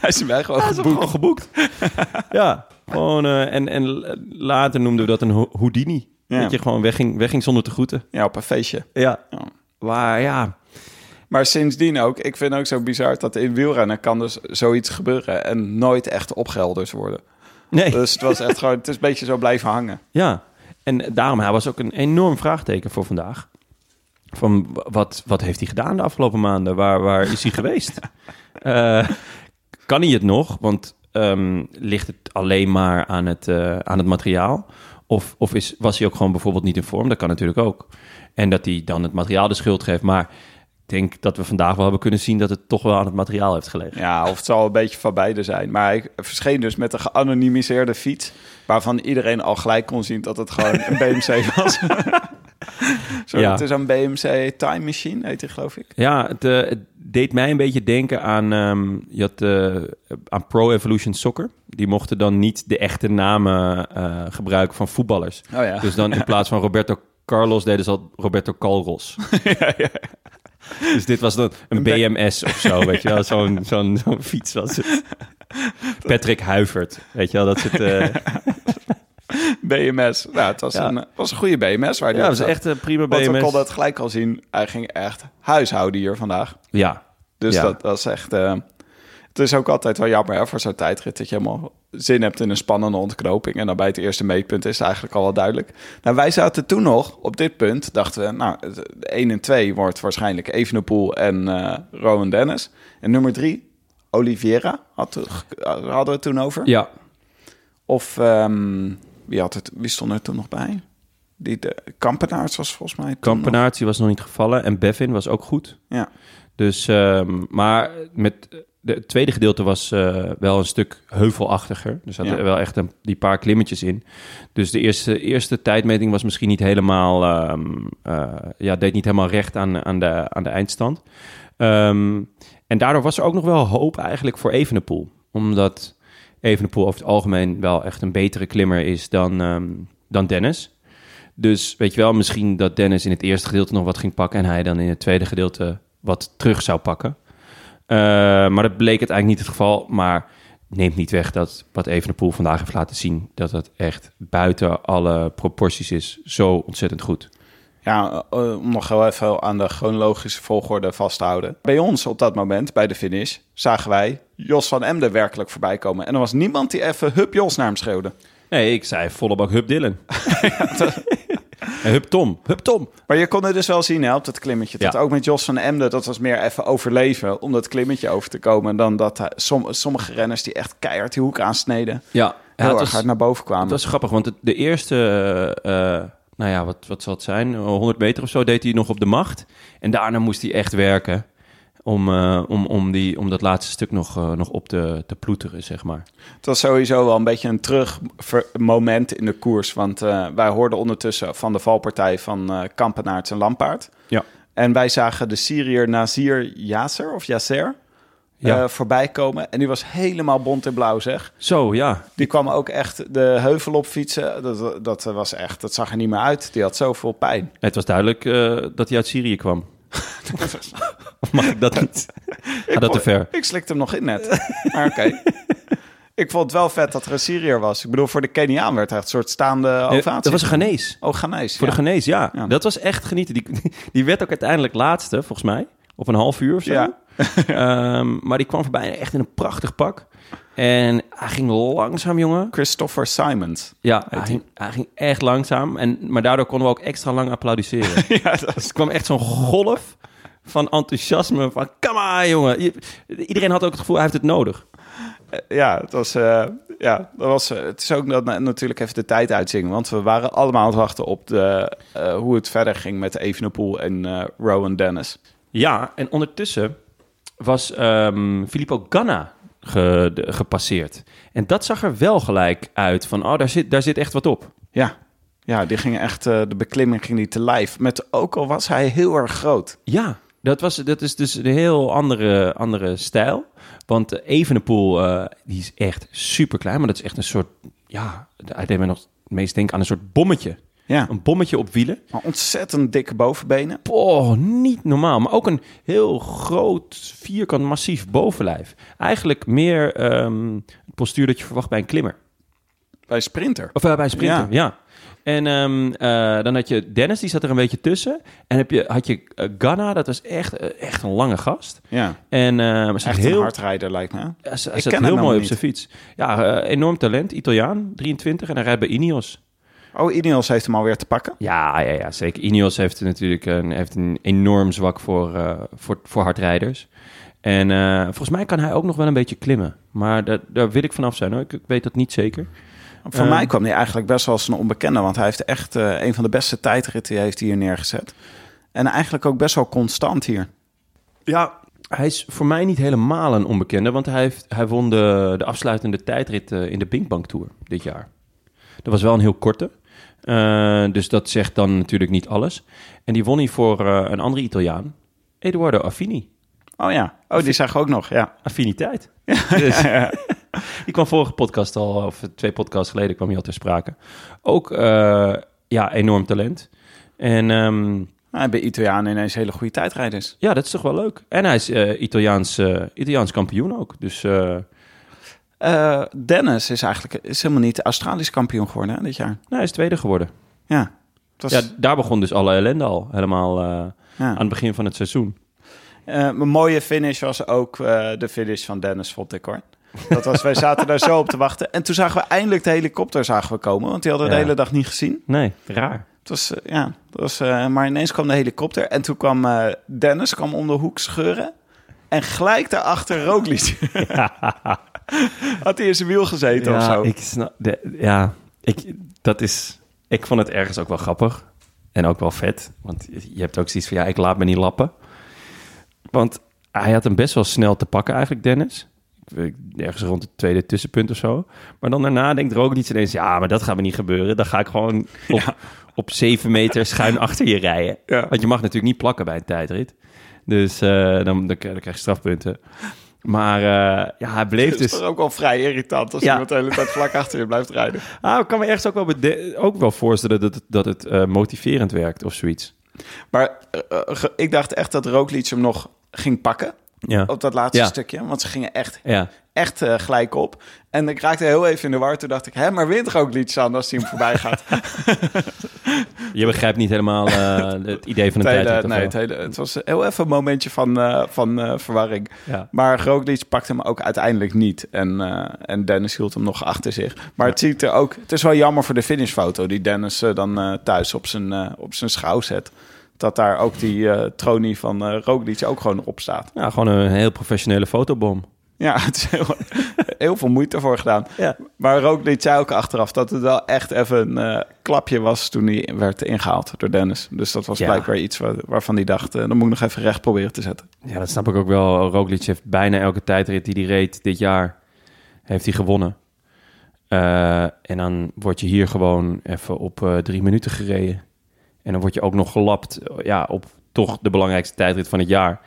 Hij is mij gewoon Hij is hem geboekt. gewoon geboekt. ja, gewoon. eh, en, en later noemden we dat een Ho- Houdini. Ja. Dat je gewoon wegging, wegging zonder te groeten. Ja, op een feestje. Ja. Ja. Maar ja, Maar sindsdien ook, ik vind ook zo bizar dat in wielrennen kan dus zoiets gebeuren en nooit echt opgehelderd worden. nee. Dus het was echt gewoon, het is een beetje zo blijven hangen. Ja, en daarom, hij was ook een enorm vraagteken voor vandaag. Van wat, wat heeft hij gedaan de afgelopen maanden? Waar, waar is hij geweest? Eh, kan hij het nog? Want ehm, ligt het alleen maar aan het, eh, aan het materiaal? Of, of is, was hij ook gewoon bijvoorbeeld niet in vorm? Dat kan natuurlijk ook. En dat hij dan het materiaal de schuld geeft. Maar ik denk dat we vandaag wel hebben kunnen zien dat het toch wel aan het materiaal heeft gelegen. Ja, of het zal een beetje van beide zijn. Maar hij verscheen dus met een geanonimiseerde fiets, waarvan iedereen al gelijk kon zien dat het gewoon een BMC was. Zo, Ja. Het is een BMC Time Machine, heet hij geloof ik. Ja, het, eh, het deed mij een beetje denken aan, ehm, je had, eh, aan Pro Evolution Soccer. Die mochten dan niet de echte namen eh, gebruiken van voetballers. Oh ja. Dus dan in plaats van Roberto Carlos deden ze al Roberto Calros. Dus dit was dan een BMS of zo, weet je wel. Zo'n zo'n zo'n fiets was het. Patrick Huivert, weet je wel. Dat is het... eh, BMS. Nou, het was, Ja. een, was een goede BMS. Waar ja, dat was zat. echt een prima Want we BMS. konden het gelijk al zien. Hij ging echt huishouden hier vandaag. Ja, Dus Ja. dat, dat is echt... eh, het is ook altijd wel jammer hè, voor zo'n tijdrit... dat je helemaal zin hebt in een spannende ontknoping... en dan bij het eerste meetpunt is het eigenlijk al wel duidelijk. Nou, wij zaten toen nog op dit punt... dachten we, nou, 1 en 2 wordt waarschijnlijk Evenepoel en eh Rowan Dennis. En nummer 3, Oliveira, had, hadden we het toen over. ja. Of ehm, wie, had het, wie stond er toen nog bij? Die, de, Kampenaerts was volgens mij Kampenaerts die was nog niet gevallen. En Bevin was ook goed. Ja. Dus, ehm, maar met de, het tweede gedeelte was eh, wel een stuk heuvelachtiger. Er zaten Ja. wel echt een, die paar klimmetjes in. Dus de eerste, eerste tijdmeting was misschien niet helemaal... ehm, eh, ja, deed niet helemaal recht aan, aan, de, aan de eindstand. Ehm, en daardoor was er ook nog wel hoop eigenlijk voor Evenepoel. Omdat Evenepoel over het algemeen wel echt een betere klimmer is dan, ehm, dan Dennis. Dus weet je wel, misschien dat Dennis in het eerste gedeelte nog wat ging pakken... en hij dan in het tweede gedeelte wat terug zou pakken. Eh, maar dat bleek het eigenlijk niet het geval. Maar neemt niet weg dat wat Evenepoel vandaag heeft laten zien... dat het echt buiten alle proporties is. Zo ontzettend goed. Ja, eh, om nog heel even aan de chronologische volgorde vast te houden. Bij ons op dat moment, bij de finish, zagen wij Jos van Emden werkelijk voorbij komen. En er was niemand die even hup Jos naar hem schreeuwde. Nee, ik zei volle bak Hup Dylan. En Hup Tom. Hup Tom. Maar je kon het dus wel zien hè, op dat klimmetje. Dat Ja. ook met Jos van Emden, dat was meer even overleven om dat klimmetje over te komen. Dan dat som, sommige renners die echt keihard die hoek aansneden, Ja, heel erg was, hard naar boven kwamen. het was grappig, want de eerste, eh, eh, nou ja, wat, wat zal het zijn? 100 meter of zo deed hij nog op de macht. En daarna moest hij echt werken om, eh, om, om, die, om dat laatste stuk nog, eh, nog op te, te ploeteren, zeg maar. Het was sowieso wel een beetje een terugmoment in de koers. Want eh, wij hoorden ondertussen van de valpartij van eh Kampenaerts en Lampaard. Ja. En wij zagen de Syriër Nazir Yasser of Yasser Ja. eh, voorbij komen. En die was helemaal bont in blauw, zeg. Zo, ja. Die kwam ook echt de heuvel op fietsen. Dat, dat was echt, dat zag er niet meer uit. Die had zoveel pijn. Het was duidelijk eh, dat hij uit Syrië kwam. of mag ik dat niet? Gaat dat te ver? Ik slikte hem nog in net. Maar oké. Ik vond het wel vet dat er een Syriër was. Ik bedoel, voor de Keniaan werd hij echt een soort staande ovatie. Dat was een Ghanese. Oh, Ghanese. Voor ja. de Ghanese, ja. Ja. Dat was echt genieten. Die, die werd ook uiteindelijk laatste, volgens mij. Op een half uur of zo. Ja. Ehm, maar die kwam voorbij echt in een prachtig pak. En hij ging langzaam, jongen. Christopher Simons. Ja, hij ging, hij ging echt langzaam. En, maar daardoor konden we ook extra lang applaudisseren. ja, dat Dus er kwam echt zo'n golf van enthousiasme. Van, come on, jongen. Iedereen had ook het gevoel, hij heeft het nodig. ja, het was, eh, ja, dat was, eh, het is ook dat na- natuurlijk even de tijd uitzingen. Want we waren allemaal aan het wachten op de, eh, hoe het verder ging met Evenepoel en eh Rowan Dennis. Ja, en ondertussen was ehm Filippo Ganna ge- de- gepasseerd. En dat zag er wel gelijk uit van, oh, daar zit, daar zit echt wat op. Ja, ja die ging echt, eh, de beklimming ging die te lijf. Met, ook al was hij heel erg groot. Ja, dat, was, dat is dus een heel andere, andere stijl. Want Evenepoel, eh, die is echt super klein, maar dat is echt een soort, ja, hij deed me nog het meest denken aan een soort bommetje. Ja, Een bommetje op wielen. maar ontzettend dikke bovenbenen. Oh, niet normaal. Maar ook een heel groot, vierkant, massief bovenlijf. Eigenlijk meer ehm, het postuur dat je verwacht bij een klimmer. Bij Sprinter. Of eh, bij een sprinter, Ja. ja. En ehm, eh, dan had je Dennis, die zat er een beetje tussen. En heb je, had je eh, Ganna, dat was echt, echt een lange gast. Ja, En echt heel, een hardrijder lijkt me. hij zat ken hem heel mooi op zijn fiets. Ja, enorm talent. Italiaan, 23. En hij rijdt bij Ineos. Oh, Ineos heeft hem alweer te pakken. Ja, ja, ja zeker. Ineos heeft natuurlijk een, heeft een enorm zwak voor, eh, voor, voor hardrijders. En eh, volgens mij kan hij ook nog wel een beetje klimmen. Maar daar, daar wil ik vanaf zijn hoor. Ik, ik weet dat niet zeker. Voor Eh. mij kwam hij eigenlijk best wel als een onbekende. Want hij heeft echt eh, een van de beste tijdritten heeft hier neergezet. En eigenlijk ook best wel constant hier. Ja, hij is voor mij niet helemaal een onbekende. Want hij, heeft, hij won de, de afsluitende tijdrit in de Binkbank Tour dit jaar. Dat was wel een heel korte. Eh, dus dat zegt dan natuurlijk niet alles. En die won hij voor eh, een andere Italiaan. Eduardo Affini. Oh ja, oh, die zag ik ook nog, ja. Affiniteit. Dus, die kwam vorige podcast al, of twee podcasts geleden kwam hij al ter sprake. Ook, eh, ja, enorm talent. En ehm, Nou, bij Italianen ineens hele goede tijdrijders. ja, dat is toch wel leuk. En hij is Italiaans, Italiaans kampioen ook. Dus eh, Dennis is eigenlijk is helemaal niet Australisch kampioen geworden hè, dit jaar. nou, hij is tweede geworden. Ja, was, Ja, daar begon dus alle ellende al. Helemaal eh, ja. aan het begin van het seizoen. Eh, een mooie finish was ook de finish van Dennis, vond ik hoor. Dat was, wij zaten daar zo op te wachten. En toen zagen we eindelijk de helikopter zagen we komen. Want die hadden we Ja. de hele dag niet gezien. Nee, raar. Het was, ja, het was, maar ineens kwam de helikopter. En toen kwam Dennis kwam om de hoek scheuren. En gelijk daarachter Roglic. Had hij in zijn wiel gezeten of zo. ik snap... De, ja, ik, dat is... Ik vond het ergens ook wel grappig. En ook wel vet. Want je- hebt ook zoiets van, ja, ik laat me niet lappen. Want hij had hem best wel snel te pakken eigenlijk, Dennis. Ergens rond het tweede tussenpunt of zo. Maar dan daarna denkt Roglic ineens... ja, maar dat gaat me niet gebeuren. Dan ga ik gewoon op, op zeven meter schuin achter je rijden. Ja. Want je mag natuurlijk niet plakken bij een tijdrit. Dus eh, dan, dan, dan krijg je strafpunten. Maar eh, ja, hij bleef Het is dus... ook wel vrij irritant als Ja. iemand de hele tijd vlak achter je blijft rijden. Ah, ik kan me ergens ook wel, ook wel voorstellen dat het, dat het eh, motiverend werkt of zoiets. Maar eh, ik dacht echt dat Roglic hem nog ging pakken Ja, op dat laatste Ja. stukje. Want ze gingen echt, ja. Echt eh, gelijk op. En ik raakte heel even in de war. Toen dacht ik, hè, maar wint Roglic aan als hij hem voorbij gaat? Je begrijpt niet helemaal eh, het idee van een Het, hele- tijdrit. of nee, wel? het, hele, het was heel even een momentje van, eh, van verwarring. Ja. Maar Roglic pakt hem ook uiteindelijk niet. En, en Dennis hield hem nog achter zich. Maar het ziet er ook... Het is wel jammer voor de finishfoto die Dennis dan thuis op zijn, op zijn schouw zet. Dat daar ook die eh tronie van Roglic ook gewoon op staat. Ja, gewoon een heel professionele fotobom. Ja, het is heel, heel veel moeite voor gedaan. Ja. Maar Roglic zei ook achteraf dat het wel echt even een eh, klapje was toen hij werd ingehaald door Dennis. Dus dat was Ja. blijkbaar iets waar- waarvan hij dacht, eh, dan moet ik nog even recht proberen te zetten. Ja, dat snap ik ook wel. Roglic heeft bijna elke tijdrit die hij reed dit jaar, heeft hij gewonnen. Eh, en dan word je hier gewoon even op drie minuten gereden. En dan word je ook nog gelapt ja, op toch de belangrijkste tijdrit van het jaar.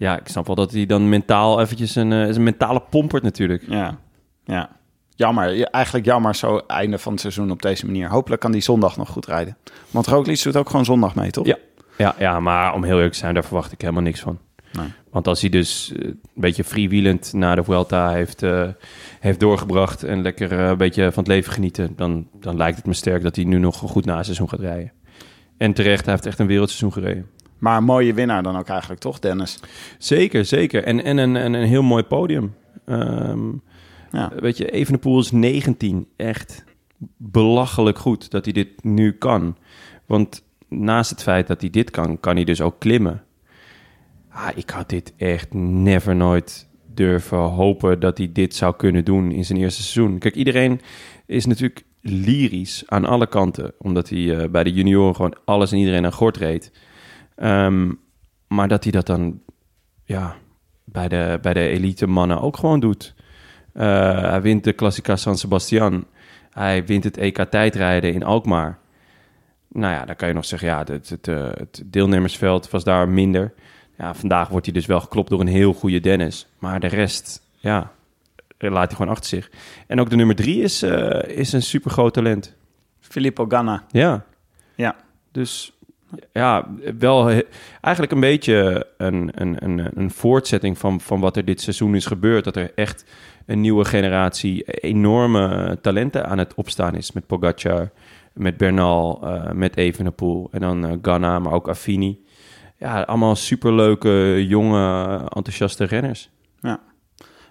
Ja, ik snap wel dat hij dan mentaal eventjes een, eh, is een mentale pompert natuurlijk. Ja, ja. Jammer. Ja, Eigenlijk jammer zo einde van het seizoen op deze manier. Hopelijk kan die zondag nog goed rijden. Want Roglic doet ook gewoon zondag mee, toch? Ja. Ja, ja, maar om heel eerlijk te zijn, daar verwacht ik helemaal niks van. Nee. Want als hij dus eh, een beetje freewheelend na de Vuelta heeft, eh, heeft doorgebracht... en lekker een beetje van het leven genieten... Dan, dan lijkt het me sterk dat hij nu nog goed naseizoen gaat rijden. En terecht, hij heeft echt een wereldseizoen gereden. Maar een mooie winnaar dan ook eigenlijk, toch, Dennis? Zeker, zeker. En, en een, een, een heel mooi podium. Ehm, Ja. Weet je, Evenepoel is 19. Echt belachelijk goed dat hij dit nu kan. Want naast het feit dat hij dit kan, kan hij dus ook klimmen. Ah, ik had dit echt never nooit durven hopen dat hij dit zou kunnen doen in zijn eerste seizoen. Kijk, iedereen is natuurlijk lyrisch aan alle kanten. Omdat hij eh, bij de junioren gewoon alles en iedereen aan gort reed. Ehm, maar dat hij dat dan ja, bij, de, bij de elite mannen ook gewoon doet. Eh, hij wint de Classica San Sebastian. Hij wint het EK tijdrijden in Alkmaar. Nou ja, dan kan je nog zeggen, ja, het, het, eh, het deelnemersveld was daar minder. Ja, vandaag wordt hij dus wel geklopt door een heel goede Dennis. Maar de rest, ja, laat hij gewoon achter zich. En ook de nummer drie is, eh, is een super groot talent. Filippo Ganna. Ja, Ja. dus ja, wel eigenlijk een beetje een, een, een, een voortzetting van, van wat er dit seizoen is gebeurd. Dat er echt een nieuwe generatie enorme talenten aan het opstaan is. Met Pogacar, met Bernal, eh, met Evenepoel en dan Ganna, maar ook Affini. Ja, allemaal superleuke, jonge, enthousiaste renners.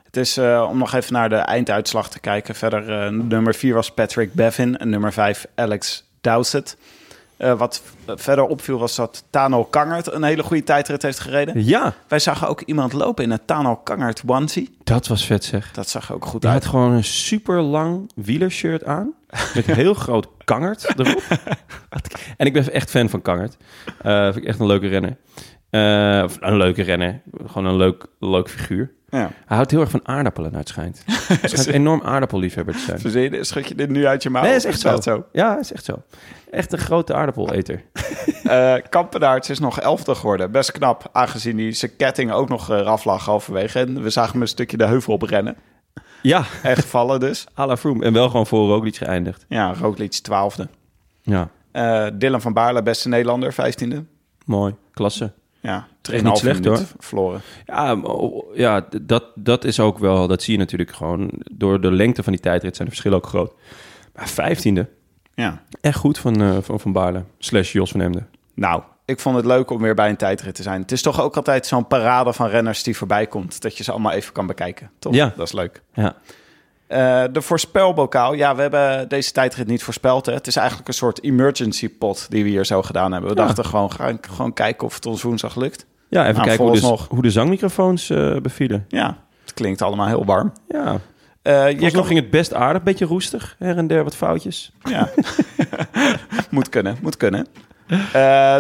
Het is, eh, om nog even naar de einduitslag te kijken. Verder, nummer 4 was Patrick Bevin en nummer 5 Alex Dowsett. Eh, wat verder opviel was dat Tano Kangert een hele goede tijdrit heeft gereden. Ja, Wij zagen ook iemand lopen in een Tano Kangert onesie. dat was vet zeg. Dat zag ook goed Hij uit. had gewoon een super lang wielershirt aan. Met een heel groot kangert erop. en ik ben echt fan van kangert. Eh vind ik echt een leuke renner. Eh, een leuke renner. Gewoon een leuk, leuk figuur. Ja. Hij houdt heel erg van aardappelen, naar het schijnt. Hij schijnt een enorm aardappelliefhebber te zijn. Schud je dit nu uit je mouw? Nee, is echt zo. Ja, is echt zo. Echt een grote aardappeleter. Eh Kampenaerts is nog elfde geworden. Best knap, aangezien hij zijn ketting ook nog eh, eraf lag halverwege. En we zagen hem een stukje de heuvel op rennen. Ja, En gevallen dus. à la Froome. En wel gewoon voor Roglic geëindigd. Ja, Roglic twaalfde. Ja, Eh Dylan van Baarle, beste Nederlander, vijftiende. mooi. Klasse. Ja, Echt niet slecht, hoor. verloren. Ja, ja dat, dat is ook wel, dat zie je natuurlijk gewoon. Door de lengte van die tijdrit zijn de verschillen ook groot. Maar vijftiende, Ja. echt goed van eh, Van, van Baarle. Slash Jos van Emden. Nou, ik vond het leuk om weer bij een tijdrit te zijn. Het is toch ook altijd zo'n parade van renners die voorbij komt. Dat je ze allemaal even kan bekijken. Toch? Ja. Dat is leuk. Ja. Eh, de voorspelbokaal. Ja, we hebben deze tijdrit niet voorspeld. Hè. Het is eigenlijk een soort emergency pot die we hier zo gedaan hebben. We Ja. dachten gewoon, gaan gewoon kijken of het ons woensdag lukt. ja, even Nou, kijken hoe de, vooralsnog. hoe de zangmicrofoons eh, bevielen. Ja, het klinkt allemaal heel warm. Ja, Eh je kan... ging het best aardig. Beetje roestig, her en der wat foutjes. Ja. moet kunnen, moet kunnen.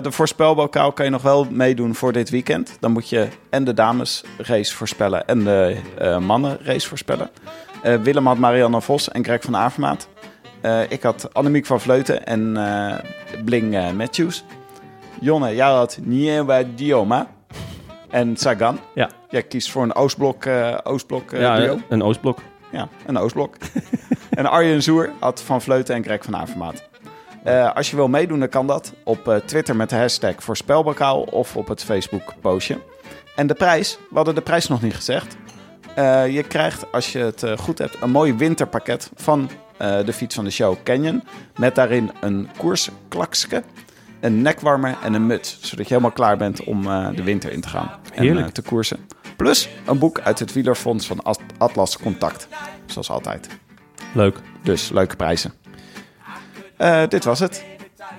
De voorspelbokaal kan je nog wel meedoen voor dit weekend. Dan moet je en de damesrace voorspellen en de eh mannenrace voorspellen. Eh, Willem had Marianne Vos en Greg van Avermaat. Eh, ik had Annemiek van Vleuten en eh, Bling Matthews. Jonne, jij had Nieva Dioma en Sagan. Ja. Jij kiest voor een Oostblok, Oostblok ja, duo. een Oostblok. Ja, een Oostblok. en Arjen Zoer had Van Vleuten en Greg van Avermaat. Als je wil meedoen, dan kan dat op Twitter met de hashtag voorspelbokaal of op het Facebook postje. En de prijs, we hadden de prijs nog niet gezegd. Eh, je krijgt, als je het eh, goed hebt, een mooi winterpakket van eh, de fiets van de show Canyon. Met daarin een koersklakske, een nekwarmer en een muts. Zodat je helemaal klaar bent om de winter in te gaan. En Heerlijk. eh, te koersen. Plus een boek uit het wielerfonds van At- Atlas Contact. Zoals altijd. Leuk. Dus leuke prijzen. Dit was het.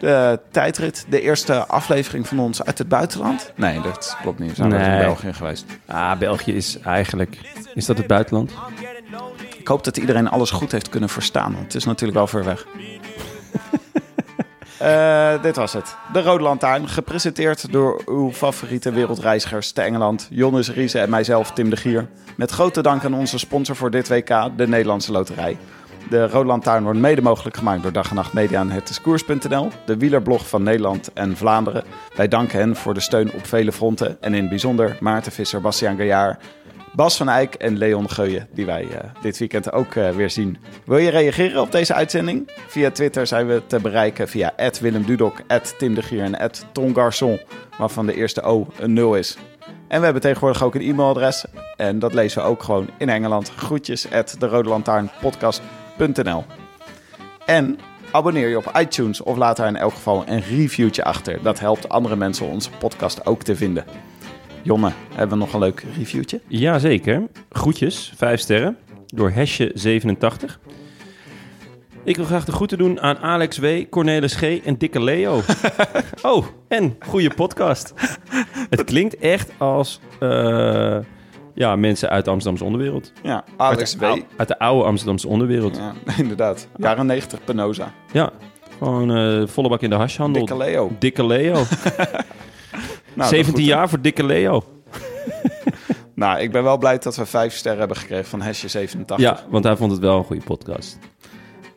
De tijdrit, de eerste aflevering van ons uit het buitenland. Nee, dat klopt niet. We zijn wel in Nee. België geweest. Ah, België is eigenlijk... Is dat het buitenland? Ik hoop dat iedereen alles goed heeft kunnen verstaan. Want het is natuurlijk wel ver weg. Eh, dit was het. De Rode Lantaarn, gepresenteerd door uw favoriete wereldreizigers te Engeland, Jonas Riese en mijzelf, Tim de Gier. Met grote dank aan onze sponsor voor dit WK, de Nederlandse Loterij. De Rode Lantaarn wordt mede mogelijk gemaakt door Dag en Nacht Media en hetiskoers.nl, de wielerblog van Nederland en Vlaanderen. Wij danken hen voor de steun op vele fronten en in het bijzonder Maarten Visser, Bastiaan Gaillard, Bas van Eyck en Leon Geuyen, die wij eh, dit weekend ook eh, weer zien. Wil je reageren op deze uitzending? Via Twitter zijn we te bereiken via Willem Dudok, Tim de Gier en Ton Garçon, waarvan de eerste O een 0 is. En we hebben tegenwoordig ook een e-mailadres en dat lezen we ook gewoon in Engeland. Groetjes at de Rode En abonneer je op iTunes of laat daar in elk geval een reviewtje achter. Dat helpt andere mensen onze podcast ook te vinden. Jonne, hebben we nog een leuk reviewtje? Jazeker. Groetjes, 5 sterren, door Hesje87. Ik wil graag de groeten doen aan Alex W., Cornelis G. en Dikke Leo. oh, en goede podcast. Het klinkt echt als eh, ja, mensen uit de Amsterdamse onderwereld. Ja, Alex W. Uit de, uit de oude Amsterdamse onderwereld. Ja, inderdaad. Jaren 90 Penosa. Ja, gewoon eh, volle bak in de hashhandel. Dikke Leo. Dikke Leo. Nou, 17 dat goed, jaar voor Dikke Leo. Nou, ik ben wel blij dat we vijf sterren hebben gekregen van Hesje 87. Ja, want hij vond het wel een goede podcast.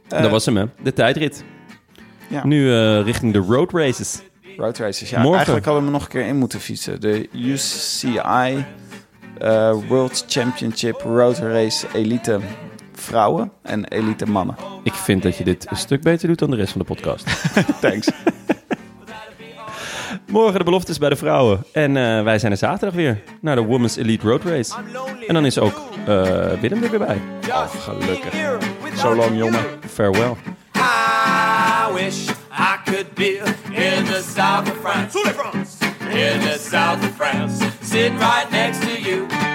Eh, dat was hem, hè. De tijdrit. Ja. Nu eh, richting de road races. Road races. Ja, Morgen. eigenlijk hadden we hem nog een keer in moeten fietsen. De UCI eh, World Championship Road Race Elite vrouwen en elite mannen. Ik vind dat je dit een stuk beter doet dan de rest van de podcast. Thanks. Morgen de beloftes bij de vrouwen. En eh, wij zijn er zaterdag weer naar de Women's Elite Road Race. En dan is ook eh, Willem er weer bij. Oh, gelukkig. Zo lang, jongen. Farewell. I wish I could be in the south of France. In the south of France, sitting right next to you.